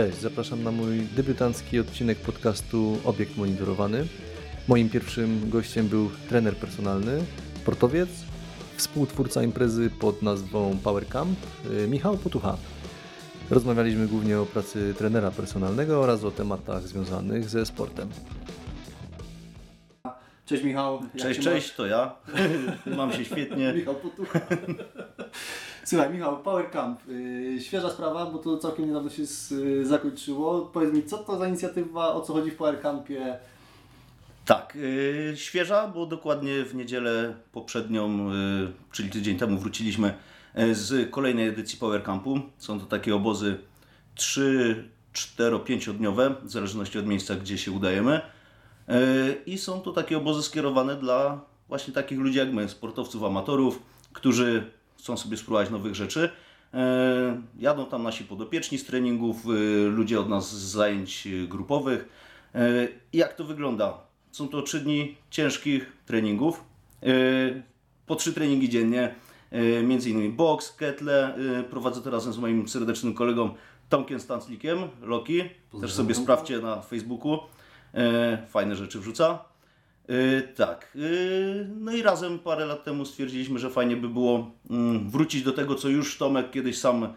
Cześć, zapraszam na mój debiutancki odcinek podcastu Obiekt Monitorowany. Moim pierwszym gościem był trener personalny, sportowiec, współtwórca imprezy pod nazwą Power Camp, y, Michał Potucha. Rozmawialiśmy głównie o pracy trenera personalnego oraz o tematach związanych ze sportem. Cześć Michał. Cześć, cześć, to ja. Mam się świetnie. masz? Michał Potucha. Słuchaj Michał, Power Camp. Yy, świeża sprawa, bo to całkiem niedawno się z, yy, zakończyło. Powiedz mi, co to za inicjatywa, o co chodzi w Power Campie? Tak, yy, świeża, bo dokładnie w niedzielę poprzednią, yy, czyli tydzień temu wróciliśmy yy, z kolejnej edycji Power Campu. Są to takie obozy 3, 4, 5 dniowe, w zależności od miejsca, gdzie się udajemy. Yy, I są to takie obozy skierowane dla właśnie takich ludzi jak my, sportowców, amatorów, którzy chcą sobie spróbować nowych rzeczy. Yy, Jadą tam nasi podopieczni z treningów, yy, ludzie od nas z zajęć yy, grupowych. I jak to wygląda? Są to trzy dni ciężkich treningów, po trzy treningi dziennie, między innymi boks, ketle. Prowadzę to razem z moim serdecznym kolegą Tomkiem Stanclikiem, Loki. Też sobie sprawdźcie na Facebooku. Fajne rzeczy wrzuca. Yy, tak. Yy, no i razem parę lat temu stwierdziliśmy, że fajnie by było mm, wrócić do tego, co już Tomek kiedyś sam e,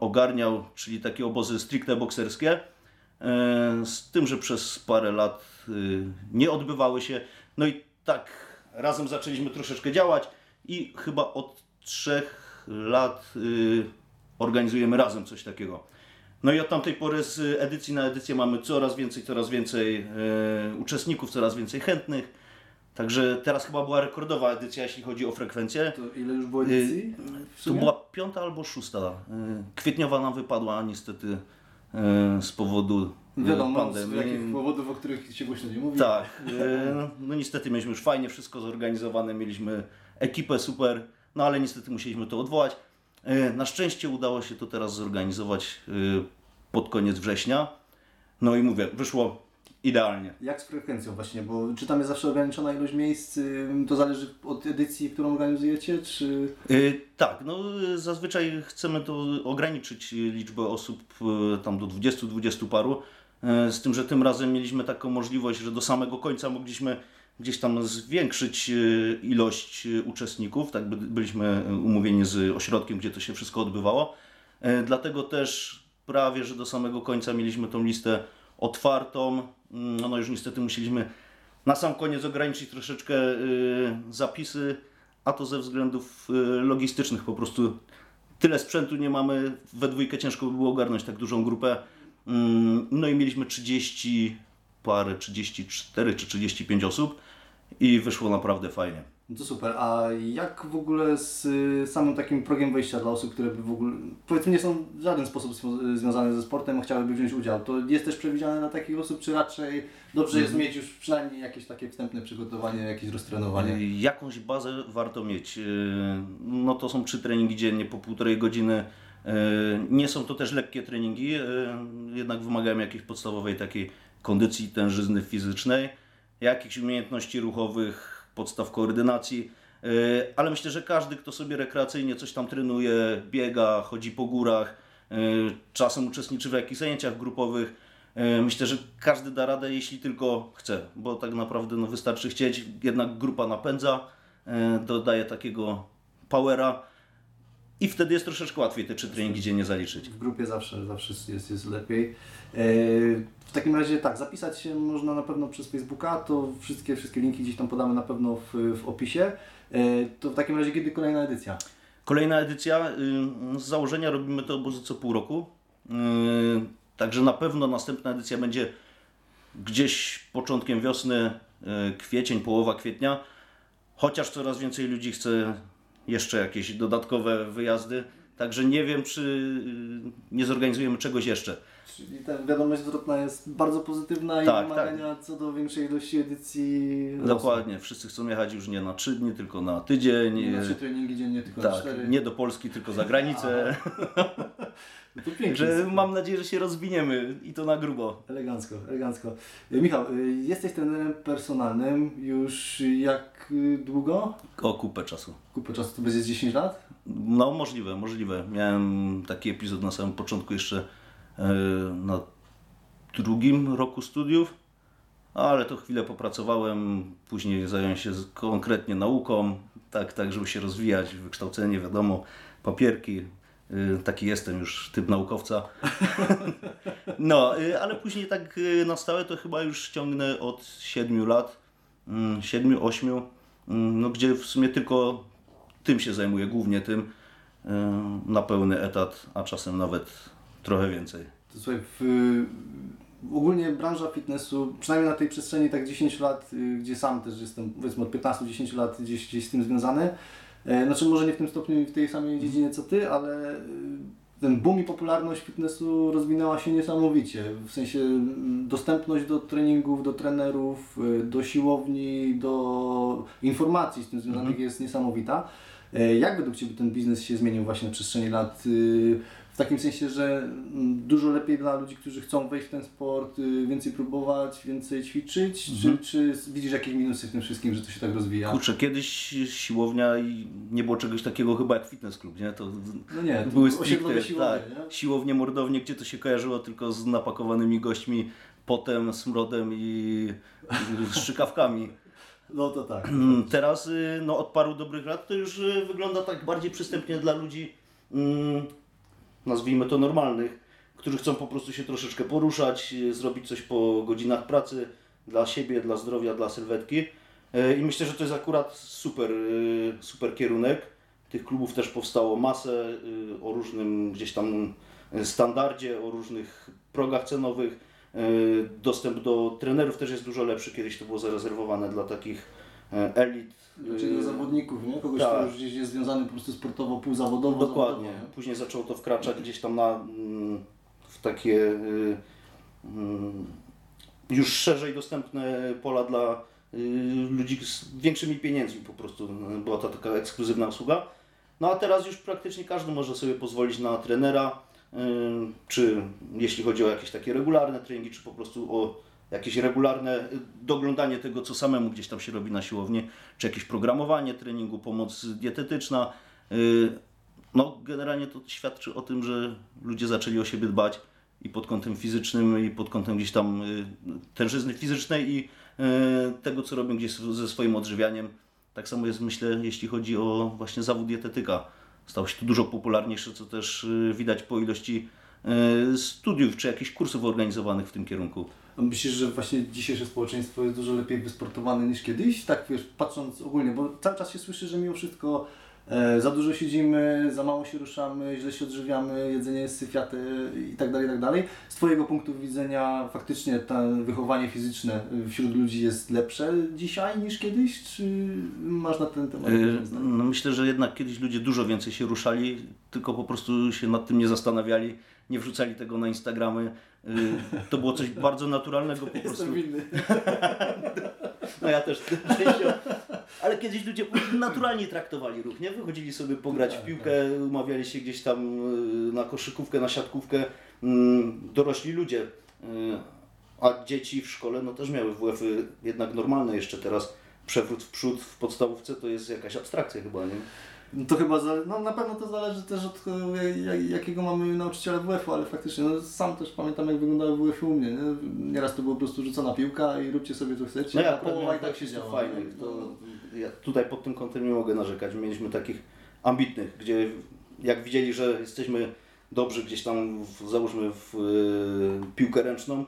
ogarniał, czyli takie obozy stricte bokserskie. E, Z tym, że przez parę lat y, nie odbywały się. No i tak razem zaczęliśmy troszeczkę działać i chyba od trzech lat y, organizujemy razem coś takiego. No i od tamtej pory z edycji na edycję mamy coraz więcej, coraz więcej e, uczestników, coraz więcej chętnych. Także teraz chyba była rekordowa edycja, jeśli chodzi o frekwencję. To ile już było edycji? w To była piąta albo szósta. Y, Kwietniowa nam wypadła niestety z powodu Wiadomo, z pandemii. jakich powodów, o których się głośno nie mówi. Tak, y, no niestety mieliśmy już fajnie wszystko zorganizowane, mieliśmy ekipę super, no ale niestety musieliśmy to odwołać. Y, Na szczęście udało się to teraz zorganizować y, pod koniec września. No i mówię, wyszło idealnie. Jak z frekwencją właśnie, bo czy tam jest zawsze ograniczona ilość miejsc, to zależy od edycji, którą organizujecie, czy... Y, Tak, no zazwyczaj chcemy to ograniczyć liczbę osób tam do 20-20 paru. Z tym, że tym razem mieliśmy taką możliwość, że do samego końca mogliśmy gdzieś tam zwiększyć y, ilość y, uczestników. Tak by- byliśmy y, umówieni z ośrodkiem, gdzie to się wszystko odbywało. Dlatego też prawie, że do samego końca mieliśmy tą listę otwartą. Mm, No już niestety musieliśmy na sam koniec ograniczyć troszeczkę zapisy, a to ze względów logistycznych po prostu tyle sprzętu nie mamy, we dwójkę ciężko by było ogarnąć tak dużą grupę. Mm, No i mieliśmy 30 parę, 34 czy 35 osób i wyszło naprawdę fajnie. No to super, a jak w ogóle z y, samym takim progiem wejścia dla osób, które by w ogóle, powiedzmy nie są w żaden sposób związane ze sportem, a chciałyby wziąć udział, to jest też przewidziane dla takich osób, czy raczej dobrze jest mieć już przynajmniej jakieś takie wstępne przygotowanie, jakieś roztrenowanie? Y, Jakąś bazę warto mieć. Y, No to są trzy treningi dziennie po półtorej godziny. Nie są to też lekkie treningi, jednak wymagają jakiejś podstawowej takiej kondycji, tężyzny fizycznej, jakichś umiejętności ruchowych, podstaw koordynacji. Y, Ale myślę, że każdy, kto sobie rekreacyjnie coś tam trenuje, biega, chodzi po górach, y, czasem uczestniczy w jakichś zajęciach grupowych, y, myślę, że każdy da radę, jeśli tylko chce, bo tak naprawdę no, wystarczy chcieć, jednak grupa napędza, dodaje takiego powera i wtedy jest troszeczkę łatwiej te trzy treningi dziennie zaliczyć. W grupie zawsze, zawsze jest, jest lepiej. E, W takim razie tak, zapisać się można na pewno przez Facebooka, to wszystkie, wszystkie linki gdzieś tam podamy na pewno w, w opisie. E, To w takim razie kiedy kolejna edycja? Kolejna edycja, y, z założenia robimy te obozy co pół roku, y, także na pewno następna edycja będzie gdzieś początkiem wiosny, y, kwiecień, połowa kwietnia, chociaż coraz więcej ludzi chce jeszcze jakieś dodatkowe wyjazdy, także nie wiem, czy y, nie zorganizujemy czegoś jeszcze. Czyli ta wiadomość zwrotna jest bardzo pozytywna i Tak, wymagania co do większej ilości edycji. rosną. Dokładnie, wszyscy chcą jechać już nie na trzy dni, tylko na tydzień. Nie na y, trzy treningi dziennie, tylko na Tak, nie do Polski, tylko za granicę. To pięknie. Że mam nadzieję, że się rozwiniemy i to na grubo. Elegancko, elegancko. E, Michał, e, jesteś trenerem personalnym już jak e, długo? O kupę czasu. Kupę czasu, to będzie z 10 lat? No możliwe, możliwe. Miałem taki epizod na samym początku jeszcze na drugim roku studiów, ale to chwilę popracowałem, później zająłem się konkretnie nauką, tak, tak żeby się rozwijać, wykształcenie, wiadomo, papierki, taki jestem już typ naukowca. No, y, ale później tak y, na stałe to chyba już ciągnę od 7 lat, 7-8, mm, mm, no gdzie w sumie tylko tym się zajmuję, głównie tym, na pełny etat, a czasem nawet trochę więcej. To słuchaj, w, ogólnie branża fitnessu, przynajmniej na tej przestrzeni tak 10 lat, gdzie sam też jestem, powiedzmy od 15-10 lat gdzieś, gdzieś z tym związany, znaczy może nie w tym stopniu i w tej samej dziedzinie co Ty, ale e, ten boom i popularność fitnessu rozwinęła się niesamowicie. W sensie dostępność do treningów, do trenerów, e, do siłowni, do informacji z tym związanych mhm. jest niesamowita. Jak według Ciebie ten biznes się zmienił właśnie na przestrzeni lat? W takim sensie, że mm, dużo lepiej dla ludzi, którzy chcą wejść w ten sport, y, więcej próbować, więcej ćwiczyć, mhm. czy, czy widzisz jakieś minusy w tym wszystkim, że to się tak rozwija? Kurczę, kiedyś siłownia i nie było czegoś takiego chyba jak fitness club, nie? To no nie, to były stricte, siłownie, tak, siłownie, mordownie, gdzie to się kojarzyło tylko z napakowanymi gośćmi, potem, smrodem i strzykawkami. No to tak. Teraz y, no, od paru dobrych lat to już y, wygląda tak bardziej przystępnie dla ludzi mm, nazwijmy to normalnych, którzy chcą po prostu się troszeczkę poruszać, e, zrobić coś po godzinach pracy dla siebie, dla zdrowia, dla sylwetki. E, I myślę, że to jest akurat super, e, super kierunek. Tych klubów też powstało masę o różnym gdzieś tam standardzie, o różnych progach cenowych. Dostęp do trenerów też jest dużo lepszy. Kiedyś to było zarezerwowane dla takich elit Czyli dla zawodników, nie? Kogoś, tak. kto już gdzieś jest związany po prostu sportowo, półzawodowo. Dokładnie. Zawodowo, Później zaczęło to wkraczać gdzieś tam na, mm, w takie y, mm, już szerzej dostępne pola dla y, ludzi z większymi pieniędzmi po prostu. Była to taka ekskluzywna usługa. No a teraz już praktycznie każdy może sobie pozwolić na trenera, y, czy jeśli chodzi o jakieś takie regularne treningi, czy po prostu o jakieś regularne y, doglądanie tego, co samemu gdzieś tam się robi na siłowni, czy jakieś programowanie treningu, pomoc dietetyczna. Y, no, generalnie to świadczy o tym, że ludzie zaczęli o siebie dbać i pod kątem fizycznym, i pod kątem gdzieś tam y, tężyzny fizycznej i tego, co robią gdzieś ze swoim odżywianiem. Tak samo jest, myślę, jeśli chodzi o właśnie zawód dietetyka. Stał się to dużo popularniejszy, co też widać po ilości studiów czy jakichś kursów organizowanych w tym kierunku. Myślisz, że właśnie dzisiejsze społeczeństwo jest dużo lepiej wysportowane niż kiedyś? Tak wiesz, patrząc ogólnie, bo cały czas się słyszy, że mimo wszystko e, za dużo siedzimy, za mało się ruszamy, źle się odżywiamy, jedzenie jest syfiate i tak dalej, i tak dalej. Z Twojego punktu widzenia faktycznie to wychowanie fizyczne wśród ludzi jest lepsze dzisiaj niż kiedyś? Czy masz na ten temat? Yy, no myślę, że jednak kiedyś ludzie dużo więcej się ruszali, tylko po prostu się nad tym nie zastanawiali nie wrzucali tego na Instagramy. Y, to było coś bardzo naturalnego po prostu. No ja też. Ale kiedyś ludzie naturalnie traktowali ruch, nie? Wychodzili sobie pograć w tak, piłkę, tak. umawiali się gdzieś tam y, na koszykówkę, na siatkówkę. Mm, dorośli ludzie. Y, a dzieci w szkole no też miały WF-y jednak normalne jeszcze teraz. Przewrót w przód w podstawówce to jest jakaś abstrakcja chyba, nie? No to chyba, no na pewno to zależy też od jakiego mamy nauczyciela WF-u, ale faktycznie, no sam też pamiętam jak wyglądały WF-y u mnie, nie? Nieraz to było po prostu rzucona piłka i róbcie sobie co chcecie, no ja, a połowa i tak się działo. Fajnie, to ja tutaj pod tym kątem nie mogę narzekać, mieliśmy takich ambitnych, gdzie jak widzieli, że jesteśmy dobrzy gdzieś tam, w, załóżmy w y, piłkę ręczną,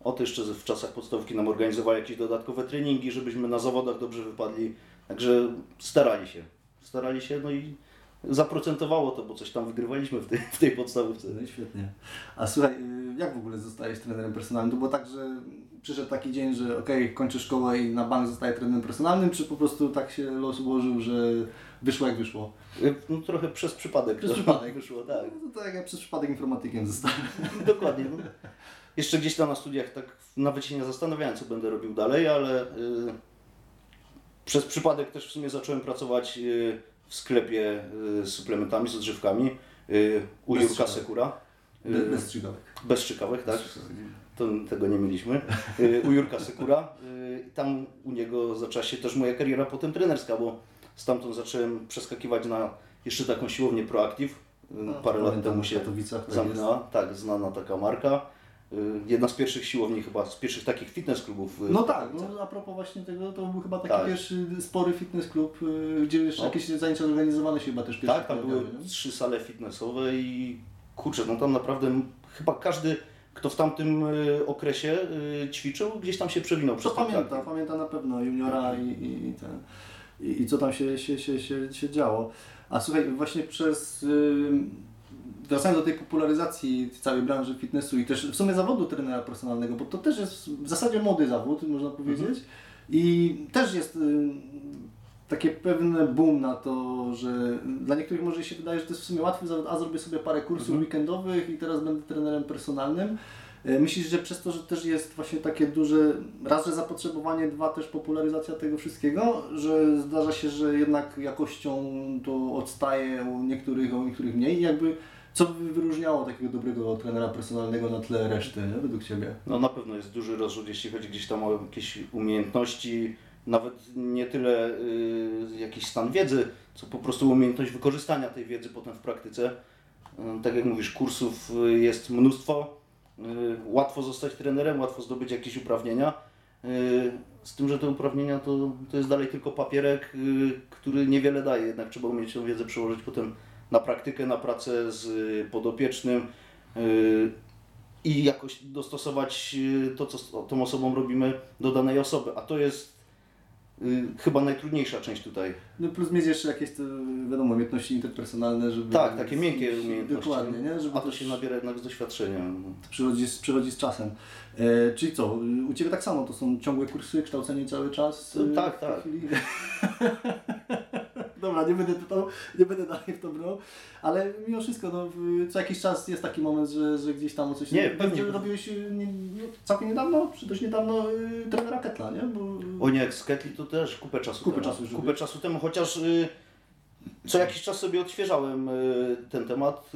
o to jeszcze w czasach podstawki nam organizowali jakieś dodatkowe treningi, żebyśmy na zawodach dobrze wypadli, także starali się starali się, no i zaprocentowało to, bo coś tam wygrywaliśmy w tej, w tej podstawówce. No świetnie. A słuchaj, y, jak w ogóle zostajesz trenerem personalnym? To było tak, że przyszedł taki dzień, że ok, kończę szkołę i na bank zostaję trenerem personalnym, czy po prostu tak się los ułożył, że wyszło jak wyszło? Y, no trochę przez przypadek. Przez przypadek wyszło, tak. No, to tak jak przez przypadek informatykiem zostałem. Dokładnie. No. Jeszcze gdzieś tam na studiach tak nawet się nie zastanawiałem, co będę robił dalej, ale... Yy przez przypadek też w sumie zacząłem pracować y, w sklepie y, z suplementami, z odżywkami y, u bez Jurka Sekura. Bez strzykawek. Bez strzykawek, tak. To, tego nie mieliśmy. U Jurka Sekura. Tam u niego zaczęła się też moja kariera potem trenerska, bo stamtąd zacząłem przeskakiwać na jeszcze taką siłownię Proactive No, parę lat pamiętam, temu się Katowicach tak zamknęła. Tak, znana taka marka. Y, Jedna z pierwszych siłowni chyba, z pierwszych takich fitness klubów. y, No tak, no, a propos właśnie tego, to był chyba taki Tak. pierwszy spory fitness klub, y, gdzie jeszcze No. jakieś zajęcia zorganizowane się chyba też pierwsze Tak, tam były nie? trzy sale fitnessowe i kurczę, no tam naprawdę chyba każdy, kto w tamtym okresie ćwiczył, gdzieś tam się przewinął To przez te pamięta, pamięta na pewno juniora i, i, i ten. I, I co tam się, się, się, się, się działo. A słuchaj, właśnie przez. ym, Wracając do tej popularyzacji całej branży fitnessu i też w sumie zawodu trenera personalnego, bo to też jest w zasadzie młody zawód, można powiedzieć. I też jest ym, takie pewne boom na to, że dla niektórych może się wydaje, że to jest w sumie łatwy zawód, a zrobię sobie parę kursów Mhm. weekendowych i teraz będę trenerem personalnym. E, Myślisz, że przez to, że też jest właśnie takie duże, raz, że zapotrzebowanie, dwa, też popularyzacja tego wszystkiego, że zdarza się, że jednak jakością to odstaje u niektórych, u niektórych mniej i jakby co by wyróżniało takiego dobrego trenera personalnego na tle reszty, nie? według Ciebie? No na pewno jest duży rozrzut, jeśli chodzi gdzieś tam o jakieś umiejętności, nawet nie tyle y, jakiś stan wiedzy, co po prostu umiejętność wykorzystania tej wiedzy potem w praktyce. Y, tak jak mówisz, kursów y, jest mnóstwo, y, łatwo zostać trenerem, łatwo zdobyć jakieś uprawnienia. Y, z tym, że te uprawnienia to, to jest dalej tylko papierek, y, który niewiele daje, jednak trzeba umieć tą wiedzę przełożyć potem na praktykę, na pracę z y, podopiecznym. y, i jakoś dostosować y, to, co tą osobą robimy do danej osoby. A to jest chyba najtrudniejsza część tutaj. No plus mieć jeszcze jakieś, to, wiadomo, umiejętności interpersonalne, żeby... Tak, takie miękkie umiejętności. Dokładnie, nie? Żeby A to się nabiera jednak z doświadczenia. przychodzi, z- przychodzi z czasem. E, czyli co, u Ciebie tak samo, to są ciągłe kursy, kształcenie cały czas? y, Tak, tak. Dobra, nie będę pytał, nie będę dalej w to brał, ale mimo wszystko, no, co jakiś czas jest taki moment, że, że gdzieś tam o coś... Nie, pewnie. robiłeś y, nie, całkiem niedawno, czy dość niedawno y, trenera Ketla, nie? Bo, O nie, z Ketli to też kupę czasu Kupę temu. czasu kupę czasu temu, chociaż y, co jakiś czas sobie odświeżałem y, ten temat,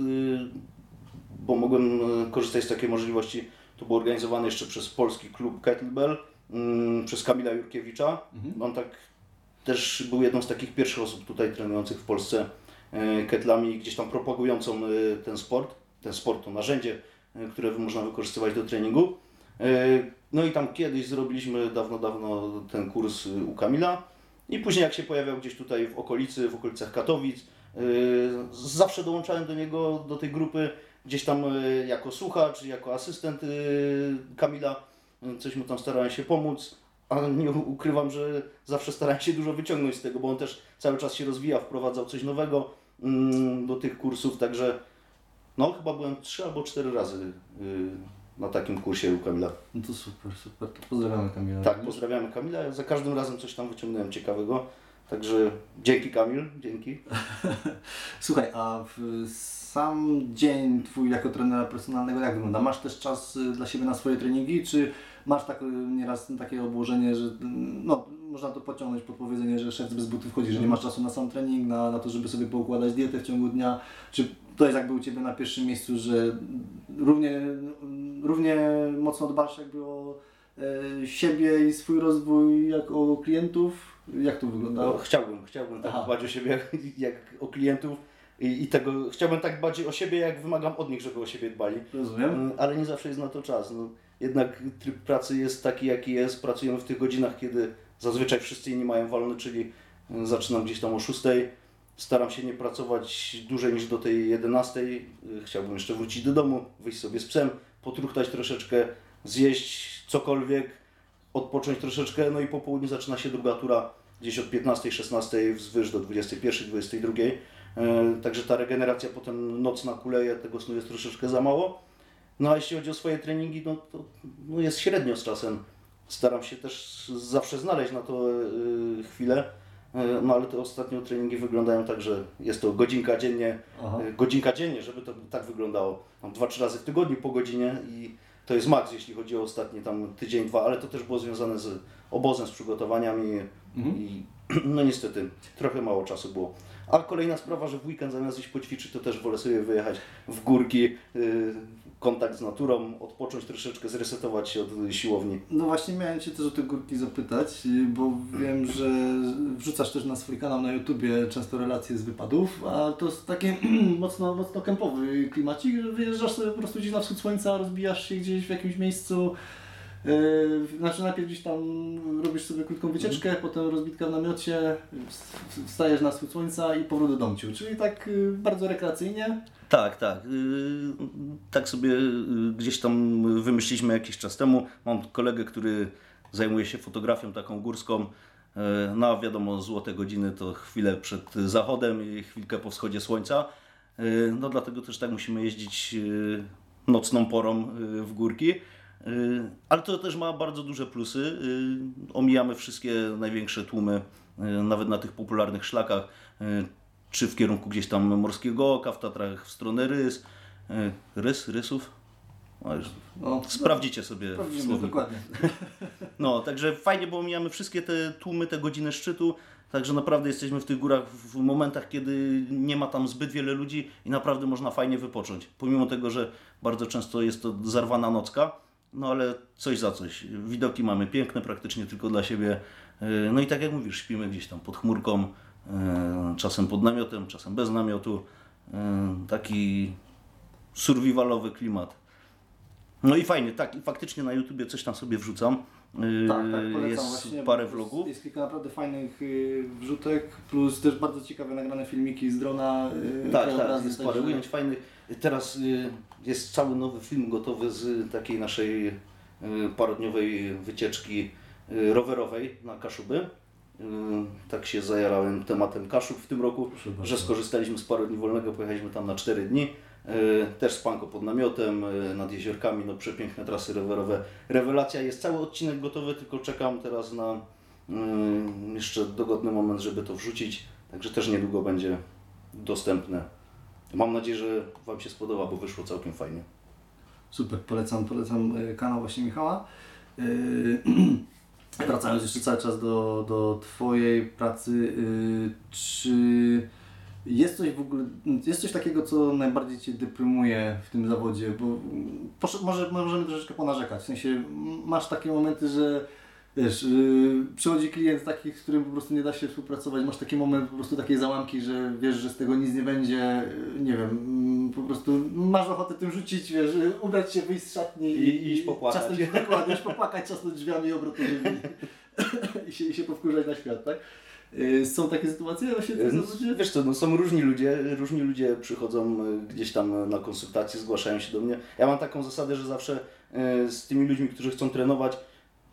bo mogłem korzystać z takiej możliwości. To było organizowane jeszcze przez polski klub Kettlebell, y, przez Kamila Jurkiewicza. Mhm. On tak też był jedną z takich pierwszych osób tutaj trenujących w Polsce y, ketlami, gdzieś tam propagującą y, ten sport. Ten sport to narzędzie, y, które można wykorzystywać do treningu. No i tam kiedyś zrobiliśmy dawno, dawno ten kurs u Kamila i później jak się pojawiał gdzieś tutaj w okolicy, w okolicach Katowic, zawsze dołączałem do niego, do tej grupy gdzieś tam jako słuchacz, jako asystent Kamila, coś mu tam starałem się pomóc, a nie ukrywam, że zawsze starałem się dużo wyciągnąć z tego, bo on też cały czas się rozwija, wprowadzał coś nowego mm, do tych kursów, także no chyba byłem trzy albo cztery razy y, na takim kursie u Kamila. No to super, super, to pozdrawiamy Kamila. Tak, pozdrawiamy Kamila. Za każdym razem coś tam wyciągnąłem ciekawego. Także dzięki Kamil, dzięki. Słuchaj, a sam dzień Twój jako trenera personalnego jak wygląda? Masz też czas y, dla siebie na swoje treningi, czy masz tak, y, nieraz takie obłożenie, że no, można to pociągnąć pod powiedzenie, że szef bez butów chodzi, że nie masz czasu na sam trening, na, na to, żeby sobie poukładać dietę w ciągu dnia, czy to jest jakby u Ciebie na pierwszym miejscu, że równie, równie mocno dbasz jakby o e, siebie i swój rozwój jak o klientów? Jak to wygląda? No, chciałbym, chciałbym tak Aha. dbać o siebie jak, o klientów i, i tego, chciałbym tak dbać o siebie, jak wymagam od nich, żeby o siebie dbali. Rozumiem? Mm, Ale nie zawsze jest na to czas. No, jednak tryb pracy jest taki, jaki jest. Pracujemy w tych godzinach, kiedy zazwyczaj wszyscy inni mają wolne, czyli y, zaczynam gdzieś tam o 6. Staram się nie pracować dłużej niż do tej 11. Y, Chciałbym jeszcze wrócić do domu, wyjść sobie z psem, potruchtać troszeczkę, zjeść cokolwiek, odpocząć troszeczkę, no i po południu zaczyna się druga tura, gdzieś od 15-16 wzwyż do 21-22. E, Także ta regeneracja potem nocna kuleje, tego snu jest troszeczkę za mało. No a jeśli chodzi o swoje treningi, no to no jest średnio z czasem. Staram się też zawsze znaleźć na to y, chwilę, y, no ale te ostatnio treningi wyglądają tak, że jest to godzinka dziennie, y, godzinka dziennie, żeby to tak wyglądało. Mam dwa, trzy razy w tygodniu po godzinie i to jest maks, jeśli chodzi o ostatni tam tydzień, dwa, ale to też było związane z obozem, z przygotowaniami Mhm. i no niestety trochę mało czasu było. A kolejna sprawa, że w weekend zamiast iść poćwiczyć, to też wolę sobie wyjechać w górki, y, kontakt z naturą, odpocząć troszeczkę, zresetować się od siłowni. No właśnie miałem Cię też o te górki zapytać, bo wiem, że wrzucasz też na swój kanał na YouTubie często relacje z wypadów, a to jest taki mocno, mocno kempowy klimacik, że wyjeżdżasz sobie po prostu gdzieś na wschód słońca, rozbijasz się gdzieś w jakimś miejscu, Yy, znaczy najpierw gdzieś tam robisz sobie krótką wycieczkę, Mhm. potem rozbitka w namiocie, wstajesz na wschód słońca i powrót do domciu, czyli tak yy, bardzo rekreacyjnie. Tak, tak. Y, Tak sobie y, gdzieś tam wymyśliliśmy jakiś czas temu. Mam kolegę, który zajmuje się fotografią taką górską. Y, No wiadomo, złote godziny to chwilę przed zachodem i chwilkę po wschodzie słońca. Y, No dlatego też tak musimy jeździć nocną porą w górki. Y, Ale to też ma bardzo duże plusy. Y, Omijamy wszystkie największe tłumy, y, nawet na tych popularnych szlakach, czy w kierunku gdzieś tam Morskiego Oka, w Tatrach w stronę Rys. Rys? Rysów? No, No, Sprawdzicie sobie w Sprawdzimy, słowniku. dokładnie. No, także fajnie, bo mijamy wszystkie te tłumy, te godziny szczytu. Także naprawdę jesteśmy w tych górach w momentach, kiedy nie ma tam zbyt wiele ludzi i naprawdę można fajnie wypocząć. Pomimo tego, że bardzo często jest to zarwana nocka, no ale coś za coś. Widoki mamy piękne, praktycznie tylko dla siebie. Yy, No i tak jak mówisz, śpimy gdzieś tam pod chmurką, yy, czasem pod namiotem, czasem bez namiotu. Yy, Taki survivalowy klimat. No i fajnie, tak, i faktycznie na YouTubie coś tam sobie wrzucam. Tak, tak, polecam jest właśnie. parę vlogów. Jest kilka naprawdę fajnych y, wrzutek, plus też bardzo ciekawe nagrane filmiki z drona. y, Tak, tak, jest parę ujęć fajnych. Teraz y, jest cały nowy film gotowy z takiej naszej y, parodniowej wycieczki y, rowerowej na Kaszuby. Y, Tak się zajarałem tematem Kaszub w tym roku, Proszę bardzo. że skorzystaliśmy z paru dni wolnego, pojechaliśmy tam na 4 dni. Y, Też spanko pod namiotem, y, nad jeziorkami, no przepiękne trasy rowerowe. Rewelacja, jest cały odcinek gotowy, tylko czekam teraz na y, jeszcze dogodny moment, żeby to wrzucić. Także też niedługo będzie dostępne. Mam nadzieję, że Wam się spodoba, bo wyszło całkiem fajnie. Super, polecam, polecam kanał właśnie Michała. Wracając jeszcze cały czas do, do Twojej pracy, czy jest coś w ogóle, jest coś takiego, co najbardziej Cię deprymuje w tym zawodzie? Bo posz- może możemy troszeczkę ponarzekać, w sensie masz takie momenty, że wiesz, y, przychodzi klient taki, z którym po prostu nie da się współpracować, masz taki moment, po prostu takie załamki, że wiesz, że z tego nic nie będzie, nie wiem, mm, po prostu masz ochotę tym rzucić, wiesz, y, ubrać się, wyjść z szatni I iść popłakać. Czasem, dokładnie, iść popłakać, czasem drzwiami obrotowymi i, się, i się powkurzać na świat, tak? Y, Są takie sytuacje właśnie zawodzie? Wiesz co, no są różni ludzie, różni ludzie przychodzą y, gdzieś tam na konsultacje, zgłaszają się do mnie. Ja mam taką zasadę, że zawsze y, z tymi ludźmi, którzy chcą trenować,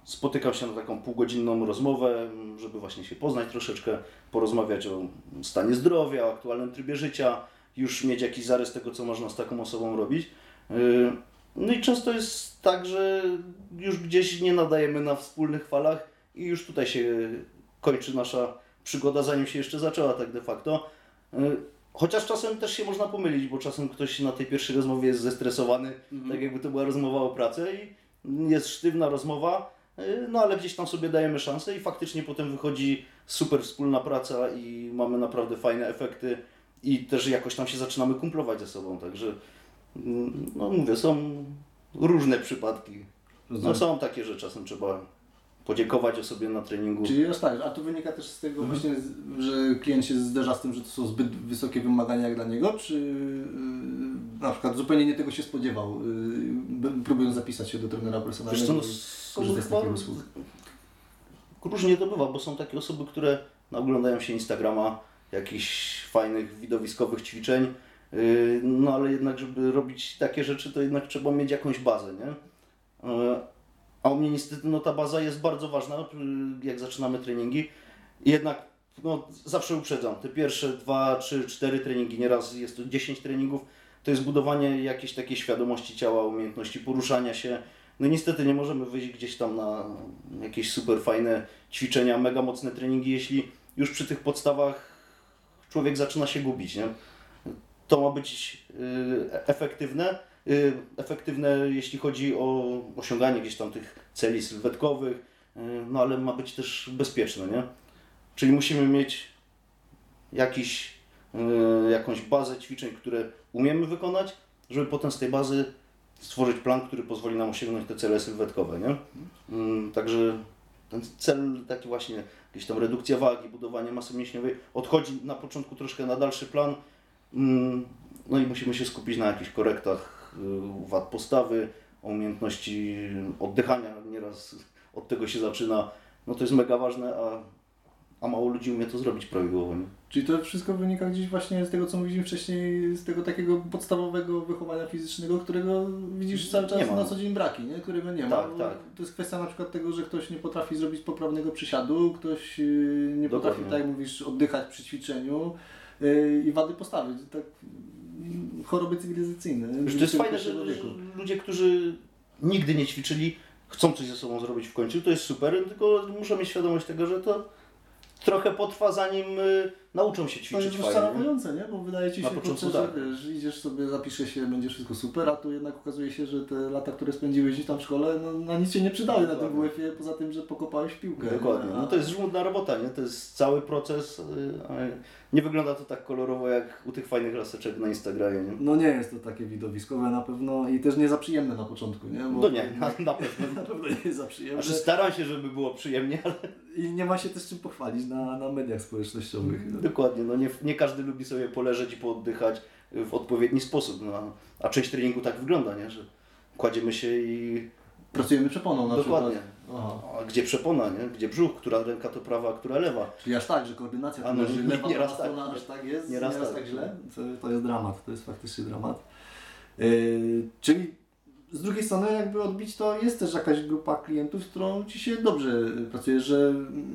spotykam się na taką półgodzinną rozmowę, żeby właśnie się poznać troszeczkę, porozmawiać o stanie zdrowia, o aktualnym trybie życia, już mieć jakiś zarys tego, co można z taką osobą robić. No i często jest tak, że już gdzieś nie nadajemy na wspólnych falach i już tutaj się kończy nasza przygoda, zanim się jeszcze zaczęła tak de facto. Y, Chociaż czasem też się można pomylić, bo czasem ktoś na tej pierwszej rozmowie jest zestresowany, tak jakby to była rozmowa o pracę i jest sztywna rozmowa, y, no ale gdzieś tam sobie dajemy szansę i faktycznie potem wychodzi super wspólna praca i mamy naprawdę fajne efekty i też jakoś tam się zaczynamy kumplować ze sobą, także mm, no mówię, są różne przypadki. No są takie, że czasem trzeba podziękować o sobie na treningu. Czyli rozstajesz, a to wynika też z tego Mhm. właśnie, że klient się zderza z tym, że to są zbyt wysokie wymagania jak dla niego, czy yy, na przykład zupełnie nie tego się spodziewał, b- próbując zapisać się do trenera personalnego Wiesz co, no, z takiej usługi. Różnie to bywa, bo są takie osoby, które oglądają się Instagrama, jakichś fajnych widowiskowych ćwiczeń, yy, no ale jednak, żeby robić takie rzeczy, to jednak trzeba mieć jakąś bazę, nie? Yy, A u mnie niestety no, ta baza jest bardzo ważna, yy, jak zaczynamy treningi. Jednak no, zawsze uprzedzam, te pierwsze dwa, trzy, cztery treningi, nieraz jest to 10 treningów, to jest budowanie jakiejś takiej świadomości ciała, umiejętności poruszania się. No niestety nie możemy wyjść gdzieś tam na jakieś super fajne ćwiczenia, mega mocne treningi, jeśli już przy tych podstawach człowiek zaczyna się gubić, nie? To ma być y, efektywne, y, efektywne jeśli chodzi o osiąganie gdzieś tam tych celi sylwetkowych, y, no ale ma być też bezpieczne, nie? Czyli musimy mieć jakiś y, jakąś bazę ćwiczeń, które umiemy wykonać, żeby potem z tej bazy stworzyć plan, który pozwoli nam osiągnąć te cele sylwetkowe, nie? Także ten cel taki właśnie, jakieś tam redukcja wagi, budowanie masy mięśniowej, odchodzi na początku troszkę na dalszy plan, no i musimy się skupić na jakichś korektach y, wad postawy, umiejętności oddychania, nieraz od tego się zaczyna, no to jest mega ważne, a, a mało ludzi umie to zrobić prawidłowo. Nie? Czyli to wszystko wynika gdzieś właśnie z tego, co mówiliśmy wcześniej, z tego takiego podstawowego wychowania fizycznego, którego widzisz cały czas na co dzień braki, nie? którego nie ma. Tak, tak. To jest kwestia na przykład tego, że ktoś nie potrafi zrobić poprawnego przysiadu, ktoś yy, nie Dokładnie. potrafi, tak jak mówisz, oddychać przy ćwiczeniu i wady postawy. Tak, yy, choroby cywilizacyjne. Wiesz, to jest fajne, że, że ludzie, którzy nigdy nie ćwiczyli, chcą coś ze sobą zrobić w końcu, to jest super, tylko muszą mieć świadomość tego, że to trochę potrwa zanim y, nauczą się To ćwiczyć jest fajnie. nie? Bo wydaje Ci się, kurczę, tak. że wiesz, idziesz sobie, zapiszesz się, będzie wszystko super, a tu jednak okazuje się, że te lata, które spędziłeś gdzieś tam w szkole, no, na nic się nie przydały na tym Dokładnie. WF-ie, poza tym, że pokopałeś piłkę. Dokładnie. nie? No to jest żmudna robota, nie? To jest cały proces. y, ale Nie wygląda to tak kolorowo jak u tych fajnych laseczek na Instagramie, nie? No nie jest to takie widowiskowe na pewno i też nie za przyjemne na początku, nie? Bo No nie, na, na pewno. na pewno nie jest za przyjemne. Znaczy staram się, żeby było przyjemnie, ale I nie ma się też czym pochwalić na, na mediach społecznościowych. Mm, dokładnie, no nie, nie każdy lubi sobie poleżeć i pooddychać w odpowiedni sposób, no, a część treningu tak wygląda, nie? Że kładziemy się i Pracujemy przeponą na Dokładnie. a gdzie przepona, nie? Gdzie brzuch, która ręka to prawa, a która lewa. Czyli aż tak, że koordynacja A to no, nie- lewa, nieraz prawa tak, strona, nie- aż tak jest, nieraz nieraz, tak. tak źle. To, to jest dramat, to jest faktycznie dramat. Yy, czyli z drugiej strony jakby odbić to jest też jakaś grupa klientów, z którą Ci się dobrze pracuje, że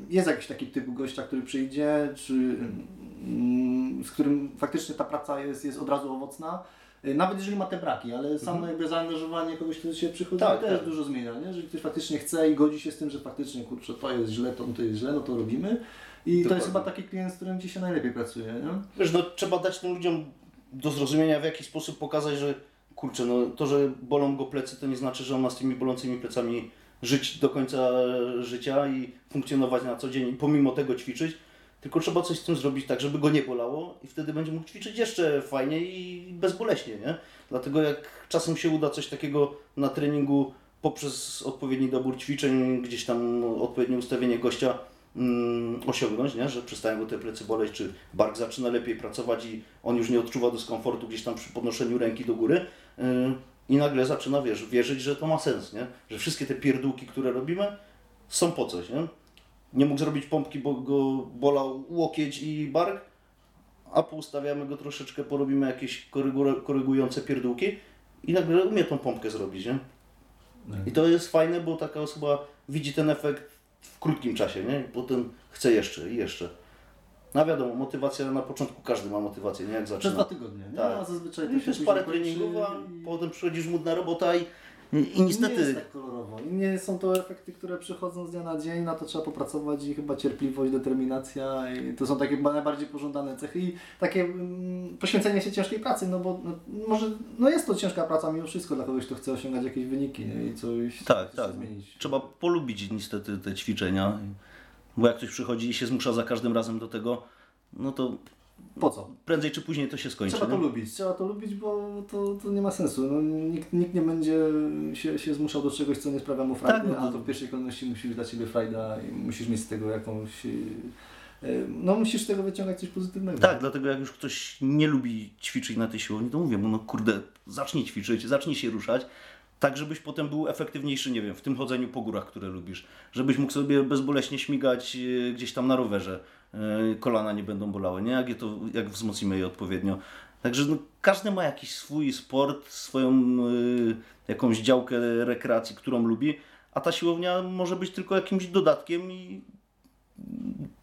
jest jakiś taki typ gościa, który przyjdzie, czy mm, z którym faktycznie ta praca jest, jest od razu owocna. Nawet jeżeli ma te braki, ale samo jakby zaangażowanie kogoś, kto się przychodzi, Tak, też tak. dużo zmienia. Nie? Jeżeli ktoś faktycznie chce i godzi się z tym, że faktycznie kurczę, to jest źle, to, to jest źle, no to robimy. I to jest Dokładnie. chyba taki klient, z którym Ci się najlepiej pracuje. Nie? Wiesz, no trzeba dać tym ludziom do zrozumienia, w jaki sposób pokazać, że kurczę, no to, że bolą go plecy, to nie znaczy, że on ma z tymi bolącymi plecami żyć do końca życia i funkcjonować na co dzień, pomimo tego ćwiczyć, tylko trzeba coś z tym zrobić tak, żeby go nie bolało i wtedy będzie mógł ćwiczyć jeszcze fajniej i bezboleśnie, nie? Dlatego jak czasem się uda coś takiego na treningu poprzez odpowiedni dobór ćwiczeń, gdzieś tam odpowiednie ustawienie gościa mm, osiągnąć, nie? że przestają go te plecy boleć, czy bark zaczyna lepiej pracować i on już nie odczuwa dyskomfortu gdzieś tam przy podnoszeniu ręki do góry yy, i nagle zaczyna wiesz, wierzyć, że to ma sens, nie? że wszystkie te pierdółki, które robimy są po coś. Nie, nie mógł zrobić pompki, bo go bolał łokieć i bark, a poustawiamy go troszeczkę, porobimy jakieś korygu- korygujące pierdółki i nagle umie tą pompkę zrobić. Nie? I to jest fajne, bo taka osoba widzi ten efekt w krótkim czasie, nie? I potem chce jeszcze i jeszcze. No wiadomo, motywacja na początku każdy ma motywację, nie? Jak Przez zaczyna. dwa tygodnie. Nie? Tak. A zazwyczaj No to to się parę treningów, a i- potem przychodzi żmudna robota i, i, i Nie niestety... jest tak kolorowo. I nie są to efekty, które przychodzą z dnia na dzień, na to trzeba popracować i chyba cierpliwość, determinacja i to są takie najbardziej pożądane cechy i takie mm, poświęcenie się ciężkiej pracy, no bo no, może no jest to ciężka praca mimo wszystko dla kogoś, kto chce osiągać jakieś wyniki nie? i coś Tak, coś tak. zmienić. Trzeba polubić niestety te ćwiczenia, bo jak ktoś przychodzi i się zmusza za każdym razem do tego, no to Po co? prędzej czy później to się skończy. Trzeba to nie? lubić, trzeba to lubić, bo to, to nie ma sensu. No, nikt, nikt nie będzie się, się zmuszał do czegoś, co nie sprawia mu frajdy, Tak, no a to w pierwszej kolejności musi być dla Ciebie frajda i musisz mieć z tego jakąś... yy, No musisz z tego wyciągać coś pozytywnego. Tak, dlatego jak już ktoś nie lubi ćwiczyć na tej siłowni, to mówię mu, no kurde, zacznij ćwiczyć, zacznij się ruszać, tak żebyś potem był efektywniejszy, nie wiem, w tym chodzeniu po górach, które lubisz. Żebyś mógł sobie bezboleśnie śmigać e, gdzieś tam na rowerze. E, Kolana nie będą bolały, nie? Jak, je to, jak wzmocnimy je odpowiednio. Także no, każdy ma jakiś swój sport, swoją e, jakąś działkę rekreacji, którą lubi, a ta siłownia może być tylko jakimś dodatkiem i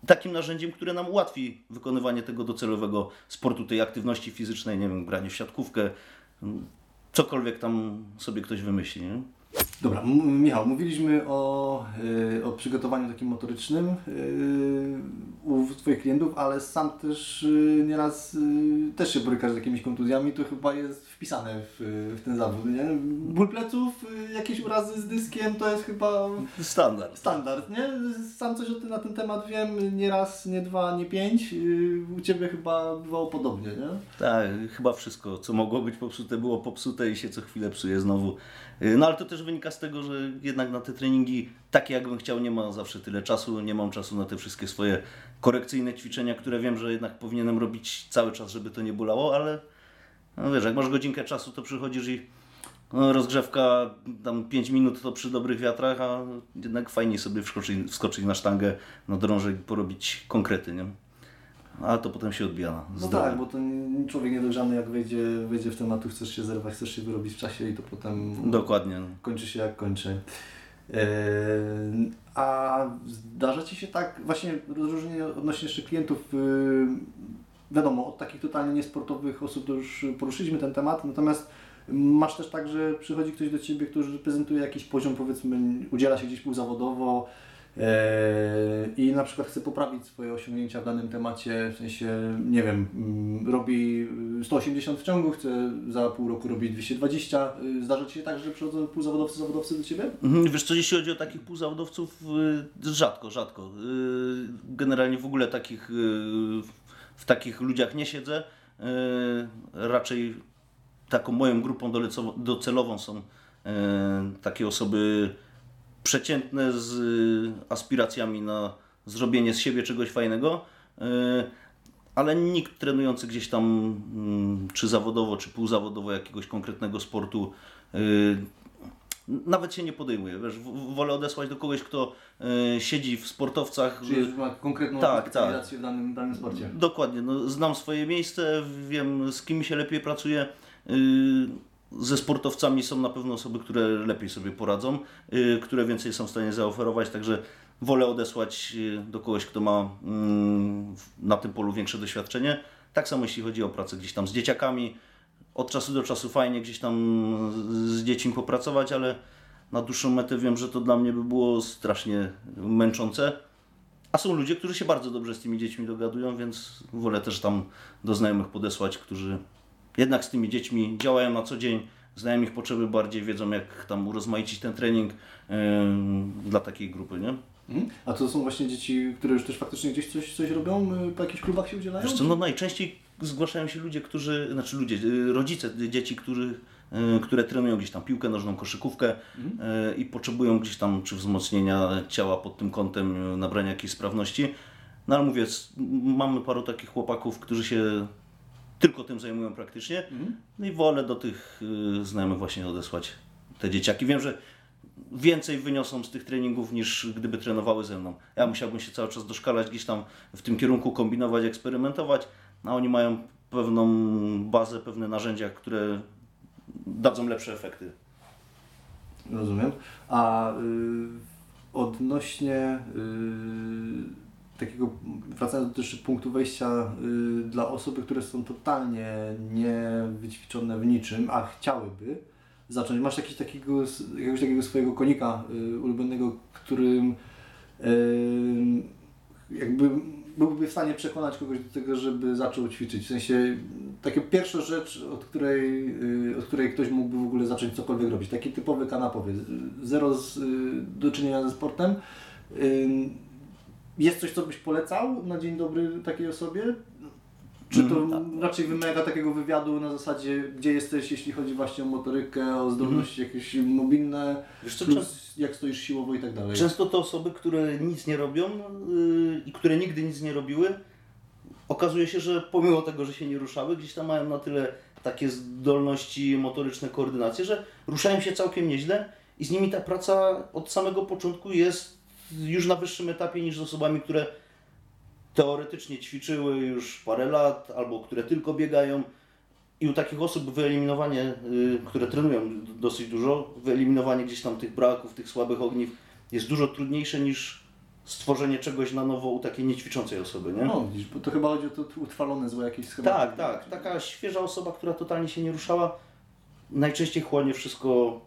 takim narzędziem, które nam ułatwi wykonywanie tego docelowego sportu, tej aktywności fizycznej, nie wiem, granie w siatkówkę, cokolwiek tam sobie ktoś wymyśli. Nie? Dobra, Michał, mówiliśmy o, y, o przygotowaniu takim motorycznym y, u Twoich klientów, ale sam też y, nieraz y, też się borykasz z jakimiś kontuzjami, to chyba jest wpisane w, w ten zawód, nie? Ból pleców, y, jakieś urazy z dyskiem, to jest chyba Standard. standard, nie? Sam coś o tym, na ten temat wiem, nie raz, nie dwa, nie pięć, y, u Ciebie chyba bywało podobnie, nie? Tak, chyba wszystko, co mogło być popsute, było popsute i się co chwilę psuje znowu. Y, No ale to też wynika z tego, że jednak na te treningi, takie jakbym chciał, nie ma zawsze tyle czasu, nie mam czasu na te wszystkie swoje korekcyjne ćwiczenia, które wiem, że jednak powinienem robić cały czas, żeby to nie bolało, ale no wiesz, jak masz godzinkę czasu, to przychodzisz i no, rozgrzewka tam 5 minut to przy dobrych wiatrach, a jednak fajniej sobie wskoczyć, wskoczyć na sztangę, na drążek porobić konkrety, nie? Ale to potem się odbija No tak, bo to człowiek niedojrzany jak wejdzie, wejdzie w temat, chcesz się zerwać, chcesz się wyrobić w czasie i to potem Dokładnie. no. kończy się jak kończy. Eee, a zdarza Ci się tak, właśnie rozróżnienie odnośnie jeszcze klientów, yy, wiadomo, od takich totalnie niesportowych osób to już poruszyliśmy ten temat, natomiast masz też tak, że przychodzi ktoś do Ciebie, który prezentuje jakiś poziom, powiedzmy, udziela się gdzieś półzawodowo eee, i na przykład chce poprawić swoje osiągnięcia w danym temacie, w sensie, nie wiem, mm, robi 180 w ciągu, chce za pół roku robić 220. Yy, Zdarza Ci się tak, że przychodzą półzawodowcy, zawodowcy do Ciebie? Mhm, Wiesz co, jeśli chodzi o takich półzawodowców, y, rzadko, rzadko. Generalnie w ogóle takich, w takich ludziach nie siedzę. Y, Raczej taką moją grupą docelową są y, takie osoby przeciętne z y, aspiracjami na zrobienie z siebie czegoś fajnego. Ale nikt trenujący gdzieś tam, mm, czy zawodowo, czy półzawodowo jakiegoś konkretnego sportu, nawet się nie podejmuje. Wiesz, wolę odesłać do kogoś, kto y, siedzi w sportowcach. Czyli ma konkretną Tak, specjalizację w danym, danym sporcie. Dokładnie, no, znam swoje miejsce, wiem z kim się lepiej pracuje. Y, Ze sportowcami są na pewno osoby, które lepiej sobie poradzą, y, które więcej są w stanie zaoferować, także wolę odesłać y, do kogoś, kto ma mm, na tym polu większe doświadczenie. Tak samo jeśli chodzi o pracę gdzieś tam z dzieciakami. Od czasu do czasu fajnie gdzieś tam z- dziećmi popracować, ale na dłuższą metę wiem, że to dla mnie by było strasznie męczące. A są ludzie, którzy się bardzo dobrze z tymi dziećmi dogadują, więc wolę też tam do znajomych podesłać, którzy jednak z tymi dziećmi działają na co dzień, znają ich potrzeby bardziej, wiedzą jak tam urozmaicić ten trening ym, dla takiej grupy, nie? Mhm. A to są właśnie dzieci, które już też faktycznie gdzieś coś, coś robią, y, po jakichś klubach się udzielają? Wiesz co, no najczęściej zgłaszają się ludzie, którzy, znaczy ludzie, y, rodzice dzieci, którzy, y, które trenują gdzieś tam piłkę nożną, koszykówkę y, i potrzebują gdzieś tam czy wzmocnienia ciała pod tym kątem, nabrania jakiejś sprawności. No ale mówię, mamy paru takich chłopaków, którzy się tylko tym zajmują praktycznie. Mhm. No i wolę do tych znajomych właśnie odesłać te dzieciaki. Wiem, że więcej wyniosą z tych treningów niż gdyby trenowały ze mną. Ja musiałbym się cały czas doszkalać, gdzieś tam w tym kierunku kombinować, eksperymentować, a oni mają pewną bazę, pewne narzędzia, które dadzą lepsze efekty. Rozumiem. A y, odnośnie y, takiego, wracając do też punktu wejścia y, dla osoby, które są totalnie niewyćwiczone w niczym, a chciałyby zacząć, masz jakiś takiego, jakiegoś takiego swojego konika y, ulubionego, którym y, jakby byłby w stanie przekonać kogoś do tego, żeby zaczął ćwiczyć. W sensie taka pierwsza rzecz, od której, y, od której ktoś mógłby w ogóle zacząć cokolwiek robić. Taki typowy kanapowiec. Zero z, y, do czynienia ze sportem. Jest coś, co byś polecał na dzień dobry takiej osobie? Czy to Mm, raczej wymaga takiego wywiadu na zasadzie, gdzie jesteś, jeśli chodzi właśnie o motorykę, o zdolności jakieś mobilne, Wiesz co, plus jak stoisz siłowo i tak dalej? Często to osoby, które nic nie robią yy, i które nigdy nic nie robiły, okazuje się, że pomimo tego, że się nie ruszały, gdzieś tam mają na tyle takie zdolności motoryczne, koordynację, że ruszają się całkiem nieźle i z nimi ta praca od samego początku jest już na wyższym etapie niż z osobami, które teoretycznie ćwiczyły już parę lat albo które tylko biegają. I u takich osób wyeliminowanie, y, które trenują dosyć dużo, wyeliminowanie gdzieś tam tych braków, tych słabych ogniw jest dużo trudniejsze niż stworzenie czegoś na nowo u takiej niećwiczącej osoby, nie? No widzisz, bo to chyba chodzi o to utrwalone złe jakieś schematy. tak, tak. Taka świeża osoba, która totalnie się nie ruszała, najczęściej chłonie wszystko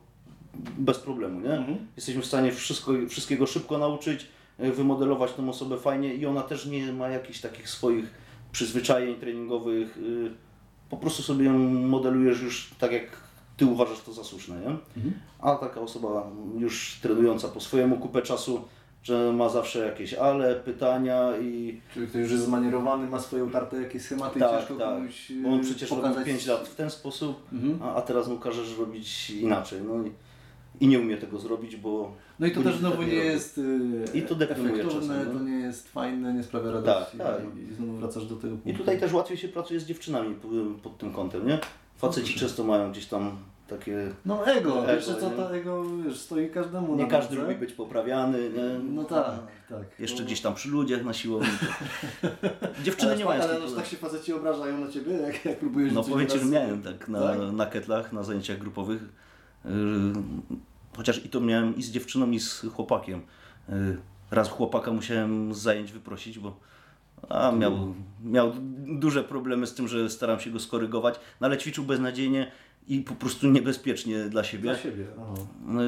bez problemu, nie? Mhm. Jesteśmy w stanie wszystko, wszystkiego szybko nauczyć, wymodelować tą osobę fajnie i ona też nie ma jakichś takich swoich przyzwyczajeń treningowych. y, Po prostu sobie ją modelujesz już tak, jak ty uważasz to za słuszne, nie? Mhm. A taka osoba już trenująca po swojemu kupę czasu, że ma zawsze jakieś ale, pytania i Czyli ktoś już jest zmanierowany, ma swoje utarte jakieś schematy i tak, ciężko tak. komuś Bo on y, przecież pokazać... robił 5 lat w ten sposób, Mhm. a, a teraz mu każesz robić inaczej. No i, i nie umie tego zrobić, bo. No i to też znowu nie jest y, I to efektowne, czasem, no. to nie jest fajne, nie sprawia radości Tak, tak. i, i znowu wracasz do tego punktu. I tutaj też łatwiej się pracuje z dziewczynami pod tym kątem, nie? Faceci często mają gdzieś tam takie. No ego, Ego, wiesz co, to ego wiesz, stoi każdemu Nie każdy lubi być poprawiany, nie? No tak, tak. Jeszcze no, gdzieś tam przy ludziach na siłowni. Dziewczyny nie mają Ale no, tak się faceci obrażają na ciebie, jak, jak próbujesz No powiem Ci, że miałem tak na, Tak? na ketlach, na zajęciach grupowych. Chociaż i to miałem i z dziewczyną, i z chłopakiem. Yy, raz chłopaka musiałem z zajęć wyprosić, bo a, miał, miał duże problemy z tym, że staram się go skorygować, no ale ćwiczył beznadziejnie i po prostu niebezpiecznie dla siebie. Dla siebie, aha. No,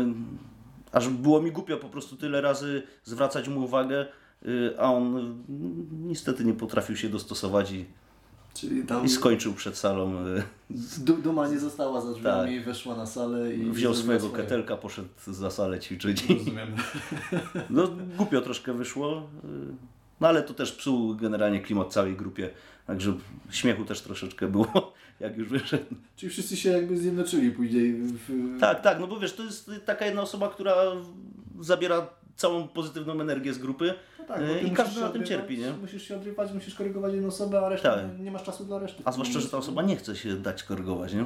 aż było mi głupio po prostu tyle razy zwracać mu uwagę, yy, a on yy, niestety nie potrafił się dostosować i, Czyli tam i skończył przed salą. du- duma nie została za drzwiami, Tak. weszła na salę i Wziął swojego swoje. ketelka, poszedł za salę ćwiczyć. Rozumiem. No głupio troszkę wyszło, yy, no ale to też psuł generalnie klimat całej grupie, także śmiechu też troszeczkę było, jak już wyszedł. Czyli wszyscy się jakby zjednoczyli później w... Tak, tak, no bo wiesz, to jest taka jedna osoba, która zabiera całą pozytywną energię z grupy tak, ty i każdy na tym cierpi, nie? Musisz się odrywać, musisz korygować jedną osobę, a reszta Tak. nie, masz czasu dla reszty. A zwłaszcza, że ta osoba nie chce się dać korygować, nie?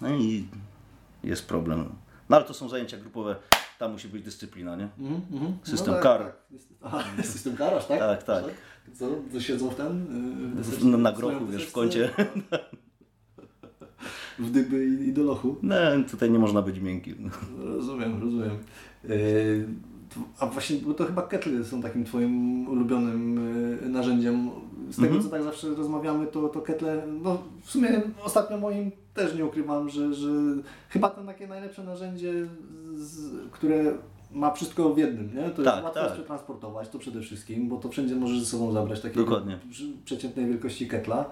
No i jest problem. No ale to są zajęcia grupowe, tam musi być dyscyplina, nie? Mhm. System tak, kar. Tak. Aha, system kar, aż tak? Tak, tak. Co, to siedzą w ten? W, deseczce? na, na grochu, wiesz, w kącie. W dyby i, i do lochu. No, tutaj nie można być miękkim. Rozumiem, rozumiem. To- A właśnie, bo to chyba ketle są takim Twoim ulubionym yy, narzędziem. Z tego, Mhm. co tak zawsze rozmawiamy, to, to ketle, no w sumie ostatnio moim też nie ukrywam, że, że chyba to takie najlepsze narzędzie, z, które ma wszystko w jednym, nie? To Tak, jest łatwo tak. przetransportować, to przede wszystkim, bo to wszędzie możesz ze sobą zabrać przy- przeciętnej wielkości ketla.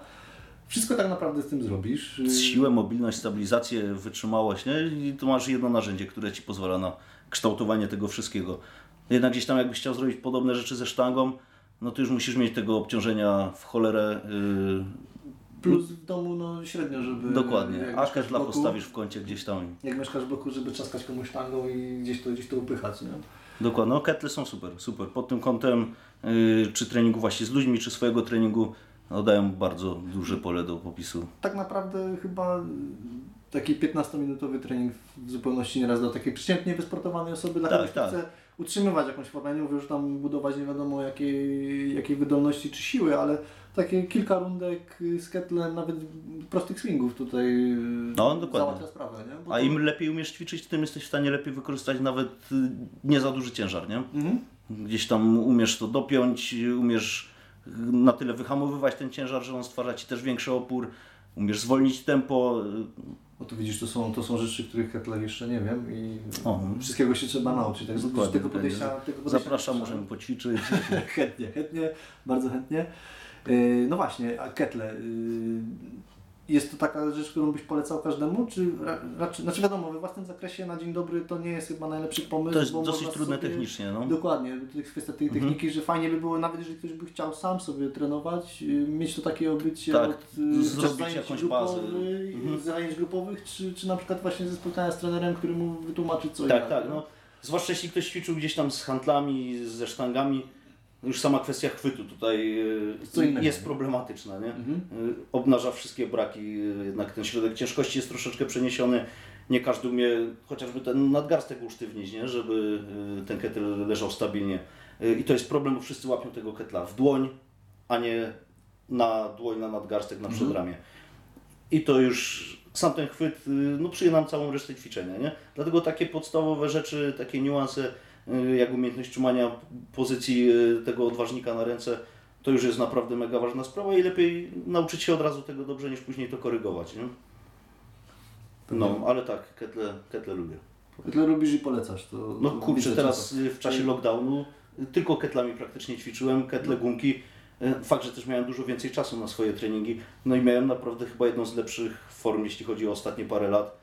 Wszystko tak naprawdę z tym zrobisz. Yy, Siłę, mobilność, stabilizację, wytrzymałość, nie? I tu masz jedno narzędzie, które Ci pozwala na kształtowanie tego wszystkiego. Jednak gdzieś tam jakbyś chciał zrobić podobne rzeczy ze sztangą, no to już musisz mieć tego obciążenia w cholerę. Yy, Plus w domu no średnio, żeby... dokładnie. A ketla postawisz w kącie gdzieś tam. Jak mieszkasz w bloku, żeby trzaskać komuś sztangą i gdzieś to, gdzieś to upychać, nie? Dokładnie, no ketle są super, super. Pod tym kątem, yy, czy treningu właśnie z ludźmi, czy swojego treningu, no dają bardzo duże pole do popisu. Tak naprawdę chyba taki 15-minutowy trening w zupełności nieraz dla takiej przeciętnie wysportowanej osoby, dla Tak, kto tak. chce utrzymywać jakąś formę. Nie mówię, że tam budować nie wiadomo jakiej, jakiej wydolności czy siły, ale takie kilka rundek z ketlem, nawet prostych swingów tutaj No, dokładnie. załatwia sprawę, nie? Bo A to- im lepiej umiesz ćwiczyć, tym jesteś w stanie lepiej wykorzystać nawet y, nie za duży ciężar, nie? Mhm. Gdzieś tam umiesz to dopiąć, umiesz na tyle wyhamowywać ten ciężar, że on stwarza Ci też większy opór, umiesz zwolnić tempo. No tu widzisz, to są, to są rzeczy, których ketlach jeszcze nie wiem i O. wszystkiego się trzeba nauczyć. Tak, Dokładnie, tego podejścia, tego podejścia Zapraszam, nie możemy poćwiczyć. chętnie, chętnie, bardzo chętnie. Yy, No właśnie, a ketle. Jest to taka rzecz, którą byś polecał każdemu, czy ra- raczej, znaczy wiadomo, we własnym zakresie na dzień dobry to nie jest chyba najlepszy pomysł. To jest dosyć trudne sobie, technicznie, no. Dokładnie, to jest kwestia tej Mhm. techniki, że fajnie by było, nawet jeżeli ktoś by chciał sam sobie trenować, yy, mieć to takie obycie Tak, od yy, zrobić jakąś bazę. grupowych, Mhm. zajęć grupowych, czy, czy na przykład właśnie ze spotkania z trenerem, który mu wytłumaczy co i Tak, jak, tak. No. Zwłaszcza jeśli ktoś ćwiczył gdzieś tam z handlami, ze sztangami, już sama kwestia chwytu tutaj innego, jest problematyczna, nie? Mhm. Y, Obnaża wszystkie braki, y, jednak ten środek ciężkości jest troszeczkę przeniesiony. Nie każdy umie chociażby ten nadgarstek usztywnić, nie? żeby ten ketel leżał stabilnie. I to jest problem, bo wszyscy łapią tego ketla w dłoń, a nie na dłoń, na nadgarstek, na Mhm. przedramię. I to już sam ten chwyt no, przyje nam całą resztę ćwiczenia. Nie? Dlatego takie podstawowe rzeczy, takie niuanse, jak umiejętność trzymania pozycji y, tego odważnika na ręce, to już jest naprawdę mega ważna sprawa i lepiej nauczyć się od razu tego dobrze, niż później to korygować. Nie? No, ale tak, ketle, ketle lubię. Ketle lubisz i polecasz. To, No kurczę, teraz y, w czasie lockdownu y, tylko ketlami praktycznie ćwiczyłem, ketle, gumki. Y, Fakt, że też miałem dużo więcej czasu na swoje treningi. No i miałem naprawdę chyba jedną z lepszych form, jeśli chodzi o ostatnie parę lat.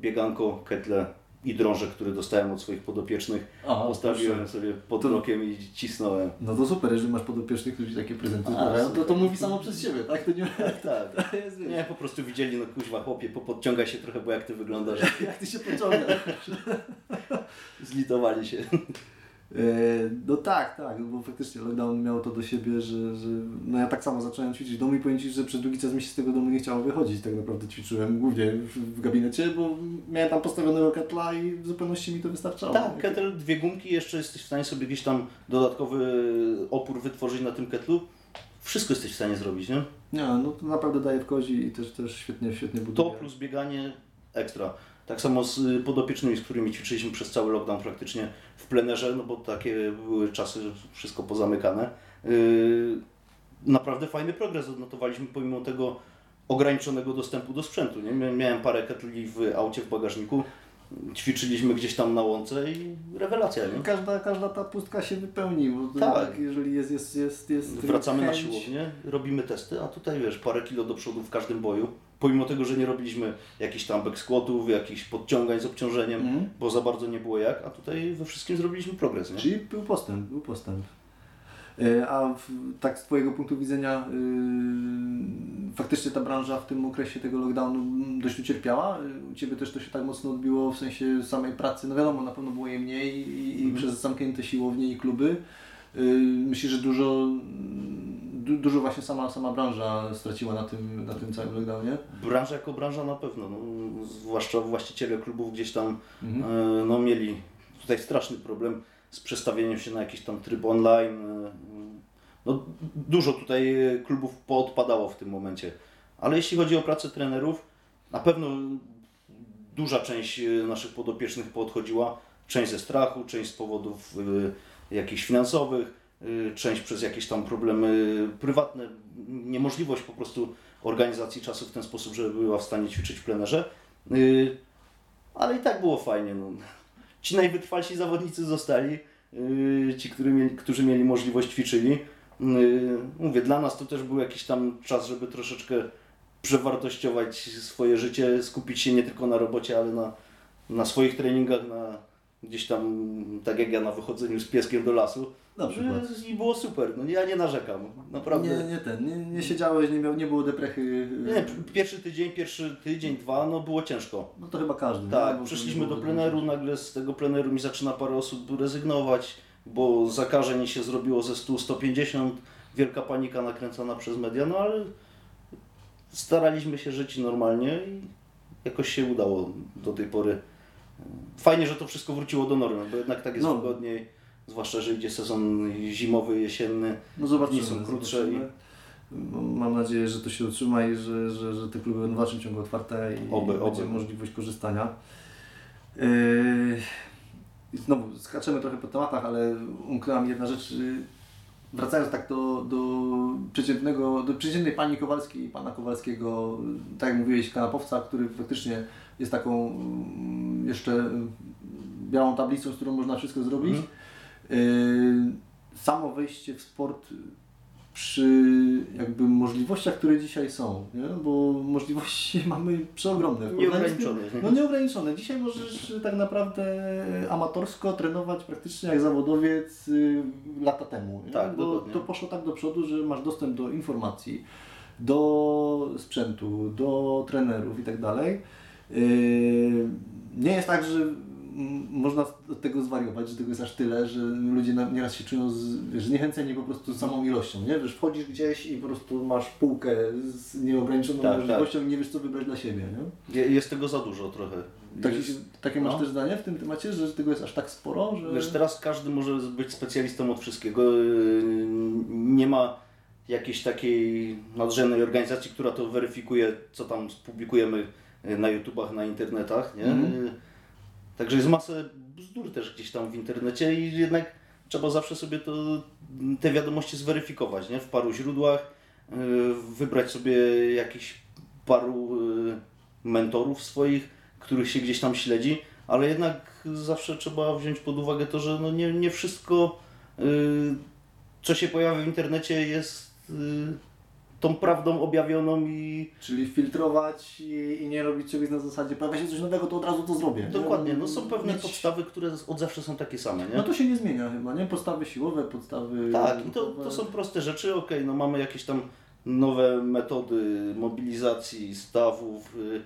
Bieganko, ketle i drąże, które dostałem od swoich podopiecznych. Aha, Postawiłem proszę. sobie pod To- rokiem i cisnąłem. No to super, jeżeli masz podopiecznych, którzy ci takie prezenty A, sprawiają, to, to mówi samo przez siebie, tak? To nie Tak. to jest, wiesz, Nie, po prostu widzieli, no kuźwa chłopie, popodciągaj się trochę, bo jak ty wyglądasz. jak ty się pociągasz. Zlitowali się. E, No tak, tak, bo faktycznie lockdown miał to do siebie, że, że no ja tak samo zacząłem ćwiczyć w domu i powiem Ci, że przez długi czas mi się z tego domu nie chciało wychodzić. Tak naprawdę ćwiczyłem głównie w, w gabinecie, bo miałem tam postawionego ketla i w zupełności mi to wystarczało. Tak, kettle, dwie gumki, jeszcze jesteś w stanie sobie gdzieś tam dodatkowy opór wytworzyć na tym ketlu. Wszystko jesteś w stanie zrobić, nie? Nie, no to naprawdę daje w kozi i też, też świetnie, świetnie buduje. To plus bieganie ekstra. Tak samo z y, podopiecznymi, z którymi ćwiczyliśmy przez cały lockdown praktycznie w plenerze, no bo takie były czasy, wszystko pozamykane. Yy, naprawdę fajny progres odnotowaliśmy pomimo tego ograniczonego dostępu do sprzętu. Nie? Mia- Miałem parę ketli w aucie, w bagażniku, ćwiczyliśmy gdzieś tam na łące i rewelacja, nie? Każda, każda ta pustka się wypełni, bo Tak. tak. jeżeli jest, jest, jest, jest Wracamy na chęć- siłownię, robimy testy, a tutaj wiesz, parę kilo do przodu w każdym boju. Pomimo tego, że nie robiliśmy jakichś tam back squatów, jakichś podciągań z obciążeniem, Mhm. bo za bardzo nie było jak, a tutaj we wszystkim zrobiliśmy progres. Nie? Czyli był postęp, był postęp. E, A w, tak z Twojego punktu widzenia yy, faktycznie ta branża w tym okresie tego lockdownu mm, dość ucierpiała? Y, U Ciebie też to się tak mocno odbiło w sensie samej pracy? No wiadomo, na pewno było jej mniej i, i Mhm. przez zamknięte siłownie i kluby. Yy, Myślę, że dużo, du, dużo właśnie sama, sama branża straciła na tym, na tym całym lockdownie. Branża jako branża na pewno, no, zwłaszcza właściciele klubów gdzieś tam Mhm. e, no, mieli tutaj straszny problem z przestawieniem się na jakiś tam tryb online. e, No, dużo tutaj klubów poodpadało w tym momencie. Ale jeśli chodzi o pracę trenerów, na pewno duża część e, naszych podopiecznych poodchodziła. Część ze strachu, część z powodów e, jakichś finansowych, część przez jakieś tam problemy prywatne, niemożliwość po prostu organizacji czasu w ten sposób, żeby była w stanie ćwiczyć w plenerze. E, Ale i tak było fajnie. No. Ci najwytrwalsi zawodnicy zostali, yy, ci, którzy mieli, którzy mieli możliwość ćwiczyli. Mówię, dla nas to też był jakiś tam czas, żeby troszeczkę przewartościować swoje życie, skupić się nie tylko na robocie, ale na, na swoich treningach, na gdzieś tam, tak jak ja na wychodzeniu z pieskiem do lasu. Na przykład. I było super, no ja nie narzekam, naprawdę. Nie, nie ten, nie, nie siedziałeś, nie, miał, nie było deprechy. Nie, pierwszy tydzień, pierwszy tydzień, dwa, no było ciężko. No to chyba każdy. Tak, nie do było pleneru, nagle z tego pleneru mi zaczyna parę osób rezygnować, bo zakażeń się zrobiło ze 100-150, wielka panika nakręcana przez media, no ale staraliśmy się żyć normalnie i jakoś się udało do tej pory. Fajnie, że to wszystko wróciło do normy, bo jednak tak jest No. wygodniej, zwłaszcza, że idzie sezon zimowy, jesienny. No zobaczymy. Są krótsze zobaczymy. Mam nadzieję, że to się utrzyma i że, że, że te kluby będą w dalszym ciągu otwarte i Oby, będzie oby. możliwość korzystania. Yy, I znowu skaczemy trochę po tematach, ale umknęła mi jedna rzecz. Yy, Wracając tak do, do przeciętnego, do przeciętnej pani Kowalskiej i pana Kowalskiego, tak jak mówiłeś, kanapowca, który faktycznie jest taką mm, jeszcze białą tablicą, z którą można wszystko zrobić. Mhm. Yy, Samo wejście w sport przy jakby możliwościach, które dzisiaj są, nie? bo możliwości mamy przeogromne. Nieograniczone. No nieograniczone. Dzisiaj możesz tak naprawdę amatorsko trenować praktycznie jak zawodowiec y, lata temu. Nie? Tak, bo dokładnie. to poszło tak do przodu, że masz dostęp do informacji, do sprzętu, do trenerów i tak dalej. Yy, Nie jest tak, że można od tego zwariować, że tego jest aż tyle, że ludzie nieraz się czują z, wiesz, zniechęceni po prostu samą ilością, nie? Wiesz, wchodzisz gdzieś i po prostu masz półkę z nieograniczoną Tak, możliwością i nie wiesz co wybrać dla siebie, nie? Je- Jest tego za dużo trochę. Taki, Jest- takie masz no. też zdanie w tym temacie, że tego jest aż tak sporo, że... Wiesz, teraz każdy może być specjalistą od wszystkiego. Yy, Nie ma jakiejś takiej nadrzędnej organizacji, która to weryfikuje, co tam publikujemy na YouTubach, na internetach. Nie? Yy, Także jest masę bzdur też gdzieś tam w internecie i jednak trzeba zawsze sobie to, te wiadomości zweryfikować nie? w paru źródłach, yy, wybrać sobie jakichś paru yy, mentorów swoich, których się gdzieś tam śledzi, ale jednak zawsze trzeba wziąć pod uwagę to, że no nie, nie wszystko, y, co się pojawia w internecie jest y, tą prawdą objawioną i Czyli filtrować i, i nie robić czegoś na zasadzie, pojawia się coś nowego, to od razu to zrobię. nie? dokładnie, no są pewne Mieć- podstawy, które od zawsze są takie same, nie? No to się nie zmienia chyba, nie? Podstawy siłowe, podstawy... Tak, i to, to są proste rzeczy. Okej, no mamy jakieś tam nowe metody mobilizacji stawów. y,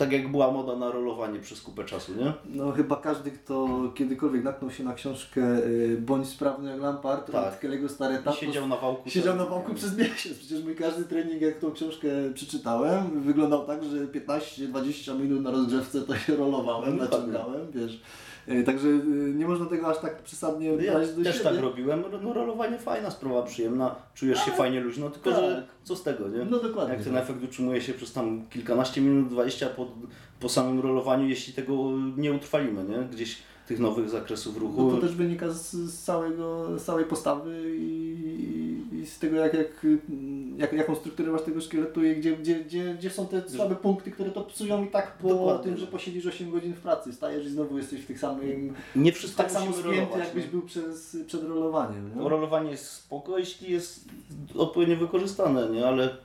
Tak jak była moda na rolowanie przez kupę czasu, nie? No chyba każdy, kto kiedykolwiek natknął się na książkę y, Bądź sprawny jak Lampard, Tak. od Kelly'ego Stareta, siedział na wałku. Siedział na wałku przez miesiąc. Przecież mój każdy trening, jak tą książkę przeczytałem, wyglądał tak, że 15-20 minut na rozgrzewce to się rolowałem, No, naciągałem, wiesz. E, Także y, nie można tego aż tak przesadnie No Ja brać do też siebie. tak robiłem. No rolowanie fajna sprawa, przyjemna. Czujesz się Ale- fajnie luźno, tylko tak. że co z tego, nie? No dokładnie. Jak ten efekt utrzymuje się przez tam kilkanaście minut, 20 po, po samym rolowaniu, jeśli tego nie utrwalimy, nie? Gdzieś tych nowych zakresów ruchu. No to też wynika z, z, całego, z całej postawy i, i z tego, jak, jak, jak, jaką strukturę masz tego szkieletu i gdzie, gdzie, gdzie, gdzie są te słabe punkty, które to psują i tak po Dokładnie. tym, że posiedzisz 8 godzin w pracy, stajesz i znowu jesteś w tych samym, Nie wszystko tak samo spięty, jakbyś nie? był przez, przed rolowaniem. Nie? Rolowanie jest spoko, jeśli jest odpowiednio wykorzystane, nie? Ale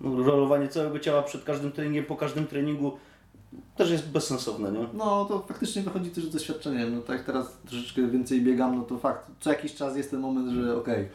no, rolowanie całego ciała przed każdym treningiem, po każdym treningu też jest bezsensowne, nie? No to faktycznie wychodzi też z doświadczeniem. No tak jak teraz troszeczkę więcej biegam, no to fakt, co jakiś czas jest ten moment, że okej,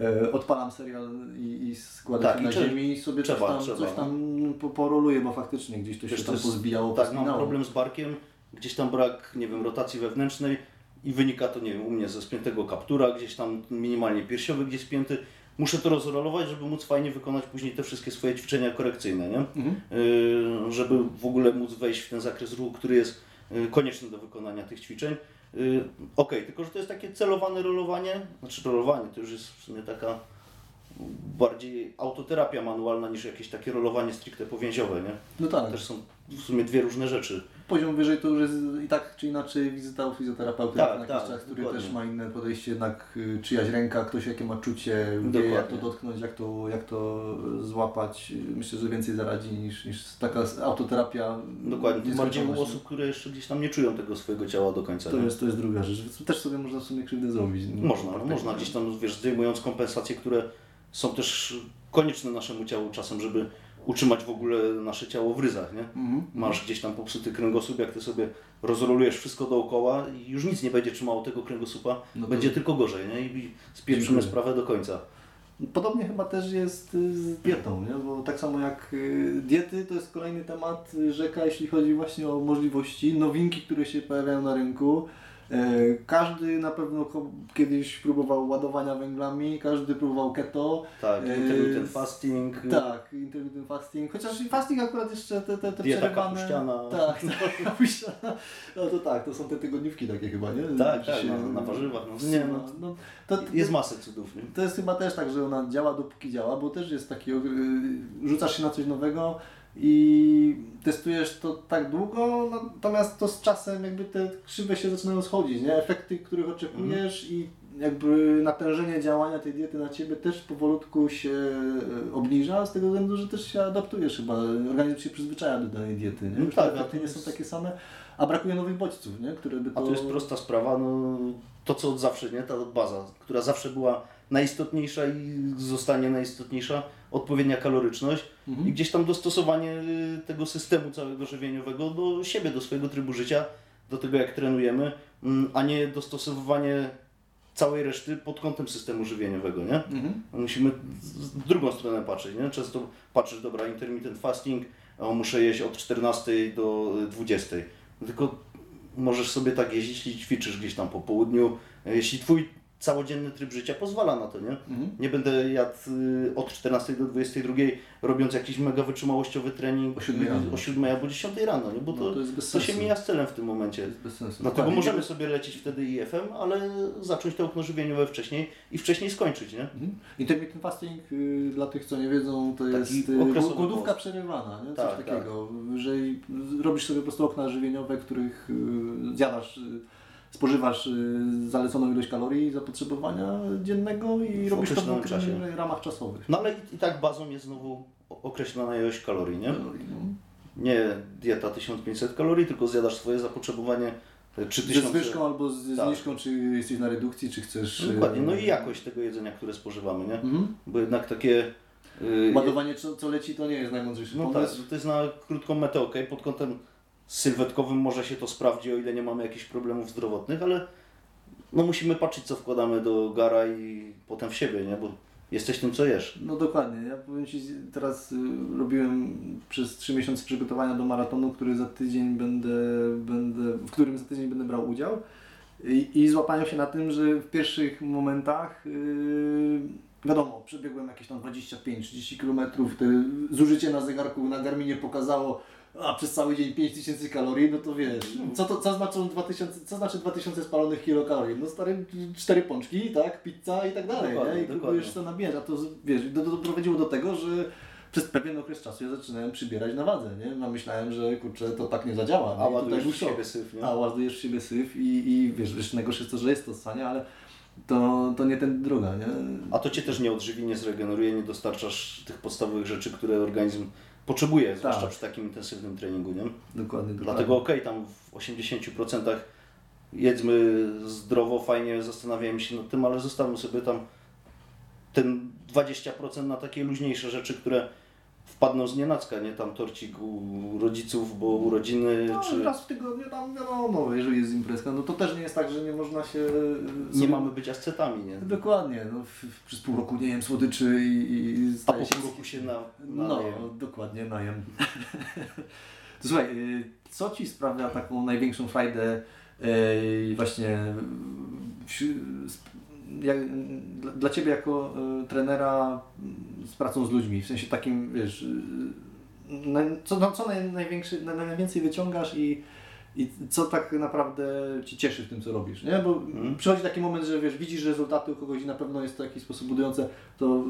e, odpalam serial i, i składam Tak, się na trzeba- ziemi i sobie trzeba, coś tam, trzeba, coś tam po, poroluję, bo faktycznie gdzieś to Wiesz, się to tam pozbijało, Tak, mam pospinało. problem z barkiem, gdzieś tam brak, nie wiem, rotacji wewnętrznej i wynika to, nie wiem, u mnie ze spiętego kaptura, gdzieś tam minimalnie piersiowy gdzieś spięty. Muszę to rozrolować, żeby móc fajnie wykonać później te wszystkie swoje ćwiczenia korekcyjne, nie? Mhm. Yy, żeby w ogóle móc wejść w ten zakres ruchu, który jest yy, konieczny do wykonania tych ćwiczeń. Yy, Okej, tylko że to jest takie celowane rolowanie, znaczy rolowanie to już jest w sumie taka bardziej autoterapia manualna niż jakieś takie rolowanie stricte powięziowe, nie? No tak, Też są w sumie dwie różne rzeczy. Poziom wyżej to już jest i tak czy inaczej wizyta u fizjoterapeuty Tak, na tak, czas, który dokładnie. też ma inne podejście, jednak y, czyjaś ręka, ktoś jakie ma czucie, wie jak to dotknąć, jak to, jak to złapać. Myślę, że więcej zaradzi niż, niż taka autoterapia. Dokładnie, tym bardziej u osób, które jeszcze gdzieś tam nie czują tego swojego ciała do końca. To nie? jest, to jest druga rzecz. Też sobie można w sumie krzywdę zrobić. Można, Tak, można gdzieś tam, wiesz, zdejmując kompensacje, które są też konieczne naszemu ciału czasem, żeby utrzymać w ogóle nasze ciało w ryzach, nie? Mhm. Masz gdzieś tam popsuty kręgosłup, jak ty sobie rozrolujesz wszystko dookoła i już nic nie będzie trzymało tego kręgosłupa, No to- będzie tylko gorzej, nie? I spieprzymy sprawę do końca. Podobnie chyba też jest y, z dietą, nie? bo tak samo jak y, diety to jest kolejny temat y, rzeka, jeśli chodzi właśnie o możliwości, nowinki, które się pojawiają na rynku. E, Każdy na pewno kiedyś próbował ładowania węglami, każdy próbował keto. Tak, Yy, intermittent fasting. Tak, intermittent fasting, chociaż fasting akurat jeszcze te, te, te Dieta przerywane... kapuściana. Tak, tak, kapuściana. No to tak, to są te tygodniówki takie chyba, nie? Tak, tak, na, na warzywach. No, nie, no, no, to, to, jest masę cudów, nie? to jest chyba też tak, że ona działa dopóki działa, bo też jest taki, rzucasz się na coś nowego i testujesz to tak długo, natomiast to z czasem jakby te krzywe się zaczynają schodzić, nie? Efekty, których oczekujesz i jakby natężenie działania tej diety na Ciebie też powolutku się yy, obniża, z tego względu, że też się adaptujesz chyba, organizm się przyzwyczaja do danej diety, nie? No tak, efekty nie są takie same, a brakuje nowych bodźców, nie? Które by to... A to jest prosta sprawa, no to co od zawsze, nie? Ta baza, która zawsze była najistotniejsza i zostanie najistotniejsza, odpowiednia kaloryczność Mhm. i gdzieś tam dostosowanie y, tego systemu całego żywieniowego do siebie, do swojego trybu życia, do tego jak trenujemy, mm, a nie dostosowywanie całej reszty pod kątem systemu żywieniowego, nie? Mhm. Musimy w drugą stronę patrzeć, nie? Często patrzysz, dobra, intermittent fasting, muszę jeść od 14 do 20. Tylko możesz sobie tak jeść, jeśli ćwiczysz gdzieś tam po południu, jeśli twój całodzienny tryb życia pozwala na to, nie? Mhm. Nie będę jadł y, od 14 do 22, robiąc jakiś mega wytrzymałościowy trening O siódmej rano. o 7 albo 10 rano, nie? Bo No, to, to to się mija z celem w tym momencie. To jest bez sensu. Dlatego Dokładnie. możemy sobie lecieć wtedy IFM, ale zacząć to okno żywieniowe wcześniej i wcześniej skończyć, nie? Mhm. Intermittent fasting, y, dla tych co nie wiedzą, to Taki jest y, głodówka przerywana, nie? coś Tak, takiego. Że robisz sobie po prostu okna żywieniowe, których y, zjadasz, y, spożywasz y, zaleconą ilość kalorii zapotrzebowania dziennego i W robisz to w czasie. określonych ramach czasowych. No ale i, i tak bazą jest znowu określona ilość kalorii, nie? No. nie dieta 1500 kalorii, tylko zjadasz swoje zapotrzebowanie e, 3000. Ze zwyżką albo z Tak. zniżką, czy jesteś na redukcji, czy chcesz... Dokładnie, no e, i jakość tego jedzenia, które spożywamy, nie? Mhm. Bo jednak takie... y, Ładowanie co, co leci to nie jest najmądrzejszy No tak, pomysł. to jest na krótką metę ok. Pod kątem sylwetkowym może się to sprawdzi, o ile nie mamy jakichś problemów zdrowotnych, ale no musimy patrzeć, co wkładamy do gara i potem w siebie, nie? Bo jesteś tym, co jesz. No dokładnie. Ja powiem Ci, teraz y, robiłem przez 3 miesiące przygotowania do maratonu, który za tydzień będę, będę, w którym za tydzień będę brał udział. I, i złapałem się na tym, że w pierwszych momentach yy, wiadomo, przebiegłem jakieś tam 25-30 km, zużycie na zegarku na Garminie pokazało a przez cały dzień 5000 kalorii, no to wiesz, co, to, co, znaczą 2000, co znaczy 2000 spalonych kilokalorii? No stary, cztery pączki, tak, pizza i tak dalej, Dokładnie, nie? I próbujesz to nabijać, a to wiesz, do, do, doprowadziło do tego, że przez pewien okres czasu ja zaczynałem przybierać na wadze, nie? No myślałem, że kurczę, to tak nie zadziała. A ładujesz w siebie syf, nie? A ładujesz w siebie syf i, i wiesz, jeszcze najgorsze jest to, że jest to stanie, ale to, to nie ten droga, nie? A to Cię też nie odżywi, nie zregeneruje, nie dostarczasz tych podstawowych rzeczy, które organizm potrzebuje, zwłaszcza Tak. przy takim intensywnym treningu, nie? Dokładnie, dokładnie. Dlatego okej, tam w 80% jedzmy zdrowo, fajnie, zastanawiamy się nad tym, ale zostawmy sobie tam ten 20% na takie luźniejsze rzeczy, które wpadną z nienacka, nie? Tam torcik u rodziców, bo urodziny, No, czy raz w tygodniu tam wiadomo, jeżeli jest imprezka, no to też nie jest tak, że nie można się... nie sobie- mamy być ascetami, nie? Dokładnie, no, przez pół roku nie jem słodyczy i, i A po pół roku się na, No, naleję. dokładnie, najem. to słuchaj, y, co Ci sprawia taką największą frajdę y, właśnie jak, dla, Ciebie jako y, trenera y, z pracą z ludźmi, w sensie takim, wiesz, y, na, co, no, co naj, największy, na, najwięcej wyciągasz i, i co tak naprawdę Cię cieszy w tym, co robisz, nie? Bo Mhm. przychodzi taki moment, że wiesz, widzisz rezultaty u kogoś i na pewno jest to w jakiś sposób budujące, to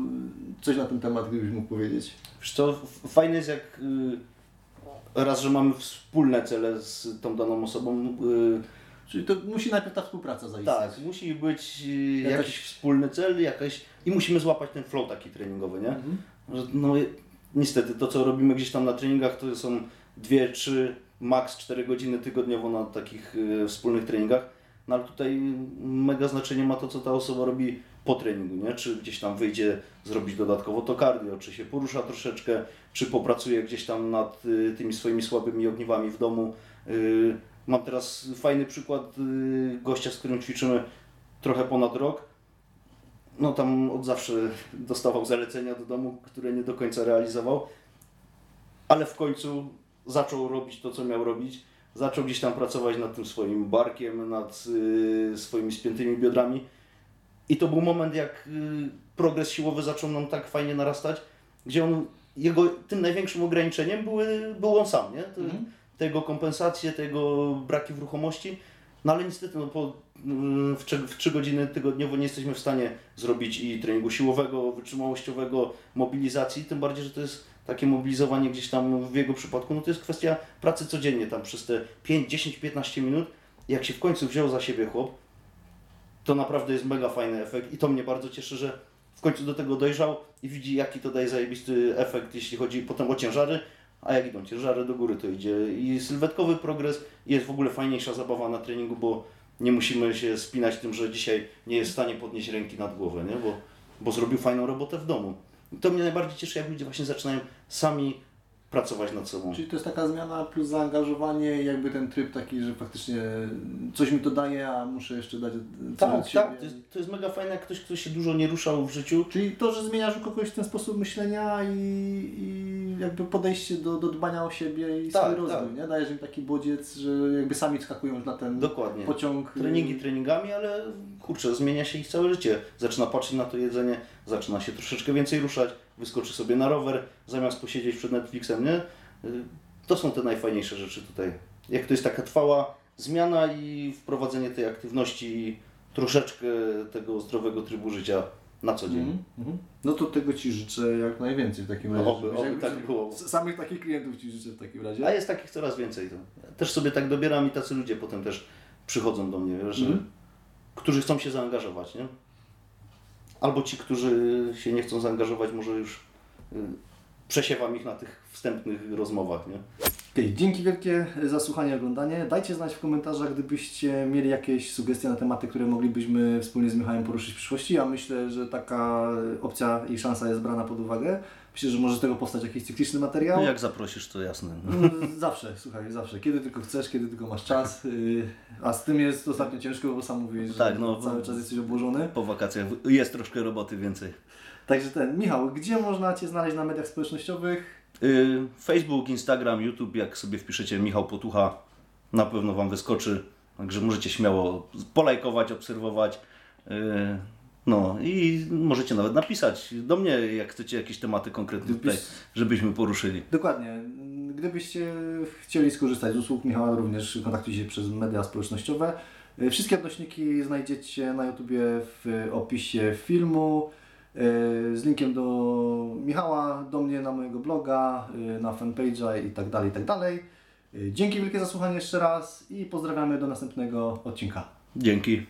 y, coś na ten temat gdybyś mógł powiedzieć. Wiesz co, fajne jest jak raz, że mamy wspólne cele z tą daną osobą. Czyli to musi najpierw ta współpraca zaistnieć. tak, musi być y, Jakaś- jakiś wspólny cel, jakaś i musimy złapać ten flow taki treningowy, nie? Mhm. Że, no niestety to co robimy gdzieś tam na treningach to są 2, 3, max 4 godziny tygodniowo na takich y, wspólnych treningach. No ale tutaj mega znaczenie ma to, co ta osoba robi po treningu, nie? Czy gdzieś tam wyjdzie zrobić dodatkowo to cardio, czy się porusza troszeczkę, czy popracuje gdzieś tam nad y, tymi swoimi słabymi ogniwami w domu. Y, mam teraz fajny przykład y, gościa, z którym ćwiczymy trochę ponad rok. No tam od zawsze dostawał zalecenia do domu, które nie do końca realizował, ale w końcu zaczął robić to, co miał robić. Zaczął gdzieś tam pracować nad tym swoim barkiem, nad y, swoimi spiętymi biodrami. I to był moment, jak y, progres siłowy zaczął nam tak fajnie narastać, gdzie on, jego tym największym ograniczeniem były, był on sam, nie? To, Mhm. Te jego kompensacje, te jego braki w ruchomości. No ale niestety no, po, y, w, 3, w 3 godziny tygodniowo nie jesteśmy w stanie zrobić i treningu siłowego, wytrzymałościowego, mobilizacji, tym bardziej, że to jest takie mobilizowanie gdzieś tam w jego przypadku, no to jest kwestia pracy codziennie tam przez te 5, 10, 15 minut. Jak się w końcu wziął za siebie chłop, to naprawdę jest mega fajny efekt i to mnie bardzo cieszy, że w końcu do tego dojrzał i widzi jaki to daje zajebisty efekt, jeśli chodzi potem o ciężary, a jak idą ciężary do góry to idzie i sylwetkowy progres jest w ogóle fajniejsza zabawa na treningu, bo nie musimy się spinać tym, że dzisiaj nie jest w stanie podnieść ręki nad głowę, nie? Bo, bo zrobił fajną robotę w domu. I to mnie najbardziej cieszy, jak ludzie właśnie zaczynają sami pracować nad sobą. Czyli to jest taka zmiana plus zaangażowanie i jakby ten tryb taki, że faktycznie coś mi to daje, a muszę jeszcze dać coś Tak, tak, to jest, to jest mega fajne, jak ktoś, kto się dużo nie ruszał w życiu, Czyli to, że zmieniasz u kogoś ten sposób myślenia i, i jakby podejście do, do dbania o siebie i Tak, swój rozwój, tak. nie? Dajesz im taki bodziec, że jakby sami wskakują na ten dokładnie. pociąg. Treningi treningami, ale kurczę, zmienia się ich całe życie. Zaczyna patrzeć na to jedzenie, zaczyna się troszeczkę więcej ruszać, wyskoczy sobie na rower, zamiast posiedzieć przed Netflixem, nie? Y, To są te najfajniejsze rzeczy tutaj. Jak to jest taka trwała zmiana i wprowadzenie tej aktywności, troszeczkę tego zdrowego trybu życia na co dzień. Mhm, mhm. No to tego Ci życzę jak najwięcej w takim razie. Oby, oby tak było. Samych takich klientów Ci życzę w takim razie. A jest takich coraz więcej. To. Też sobie tak dobieram i tacy ludzie potem też przychodzą do mnie, wiesz, że, Mhm. którzy chcą się zaangażować, nie? Albo ci, którzy się nie chcą zaangażować, może już y, przesiewam ich na tych wstępnych rozmowach, nie? Okej, dzięki wielkie za słuchanie i oglądanie. Dajcie znać w komentarzach, gdybyście mieli jakieś sugestie na tematy, które moglibyśmy wspólnie z Michałem poruszyć w przyszłości. Ja myślę, że taka opcja i szansa jest brana pod uwagę. Myślę, że może z tego powstać jakiś cykliczny materiał. No jak zaprosisz, to jasne. Mm, Zawsze, słuchaj, zawsze. Kiedy tylko chcesz, kiedy tylko masz czas. Yy, A z tym jest ostatnio ciężko, bo sam mówisz, że Tak, no. cały czas jesteś obłożony. Po wakacjach jest troszkę roboty więcej. Także ten, Michał, gdzie można Cię znaleźć na mediach społecznościowych? Y, Facebook, Instagram, YouTube, jak sobie wpiszecie Michał Potucha, na pewno Wam wyskoczy. Także możecie śmiało polajkować, obserwować. Y, No i możecie nawet napisać do mnie, jak chcecie jakieś tematy konkretne tutaj, żebyśmy poruszyli. Dokładnie. Gdybyście chcieli skorzystać z usług Michała, również kontaktujcie się przez media społecznościowe. Y, Wszystkie odnośniki znajdziecie na YouTubie w opisie filmu z linkiem do Michała, do mnie na mojego bloga, y, na fanpage'a i tak dalej, i tak dalej. Y, Dzięki wielkie za słuchanie jeszcze raz i pozdrawiamy do następnego odcinka. Dzięki.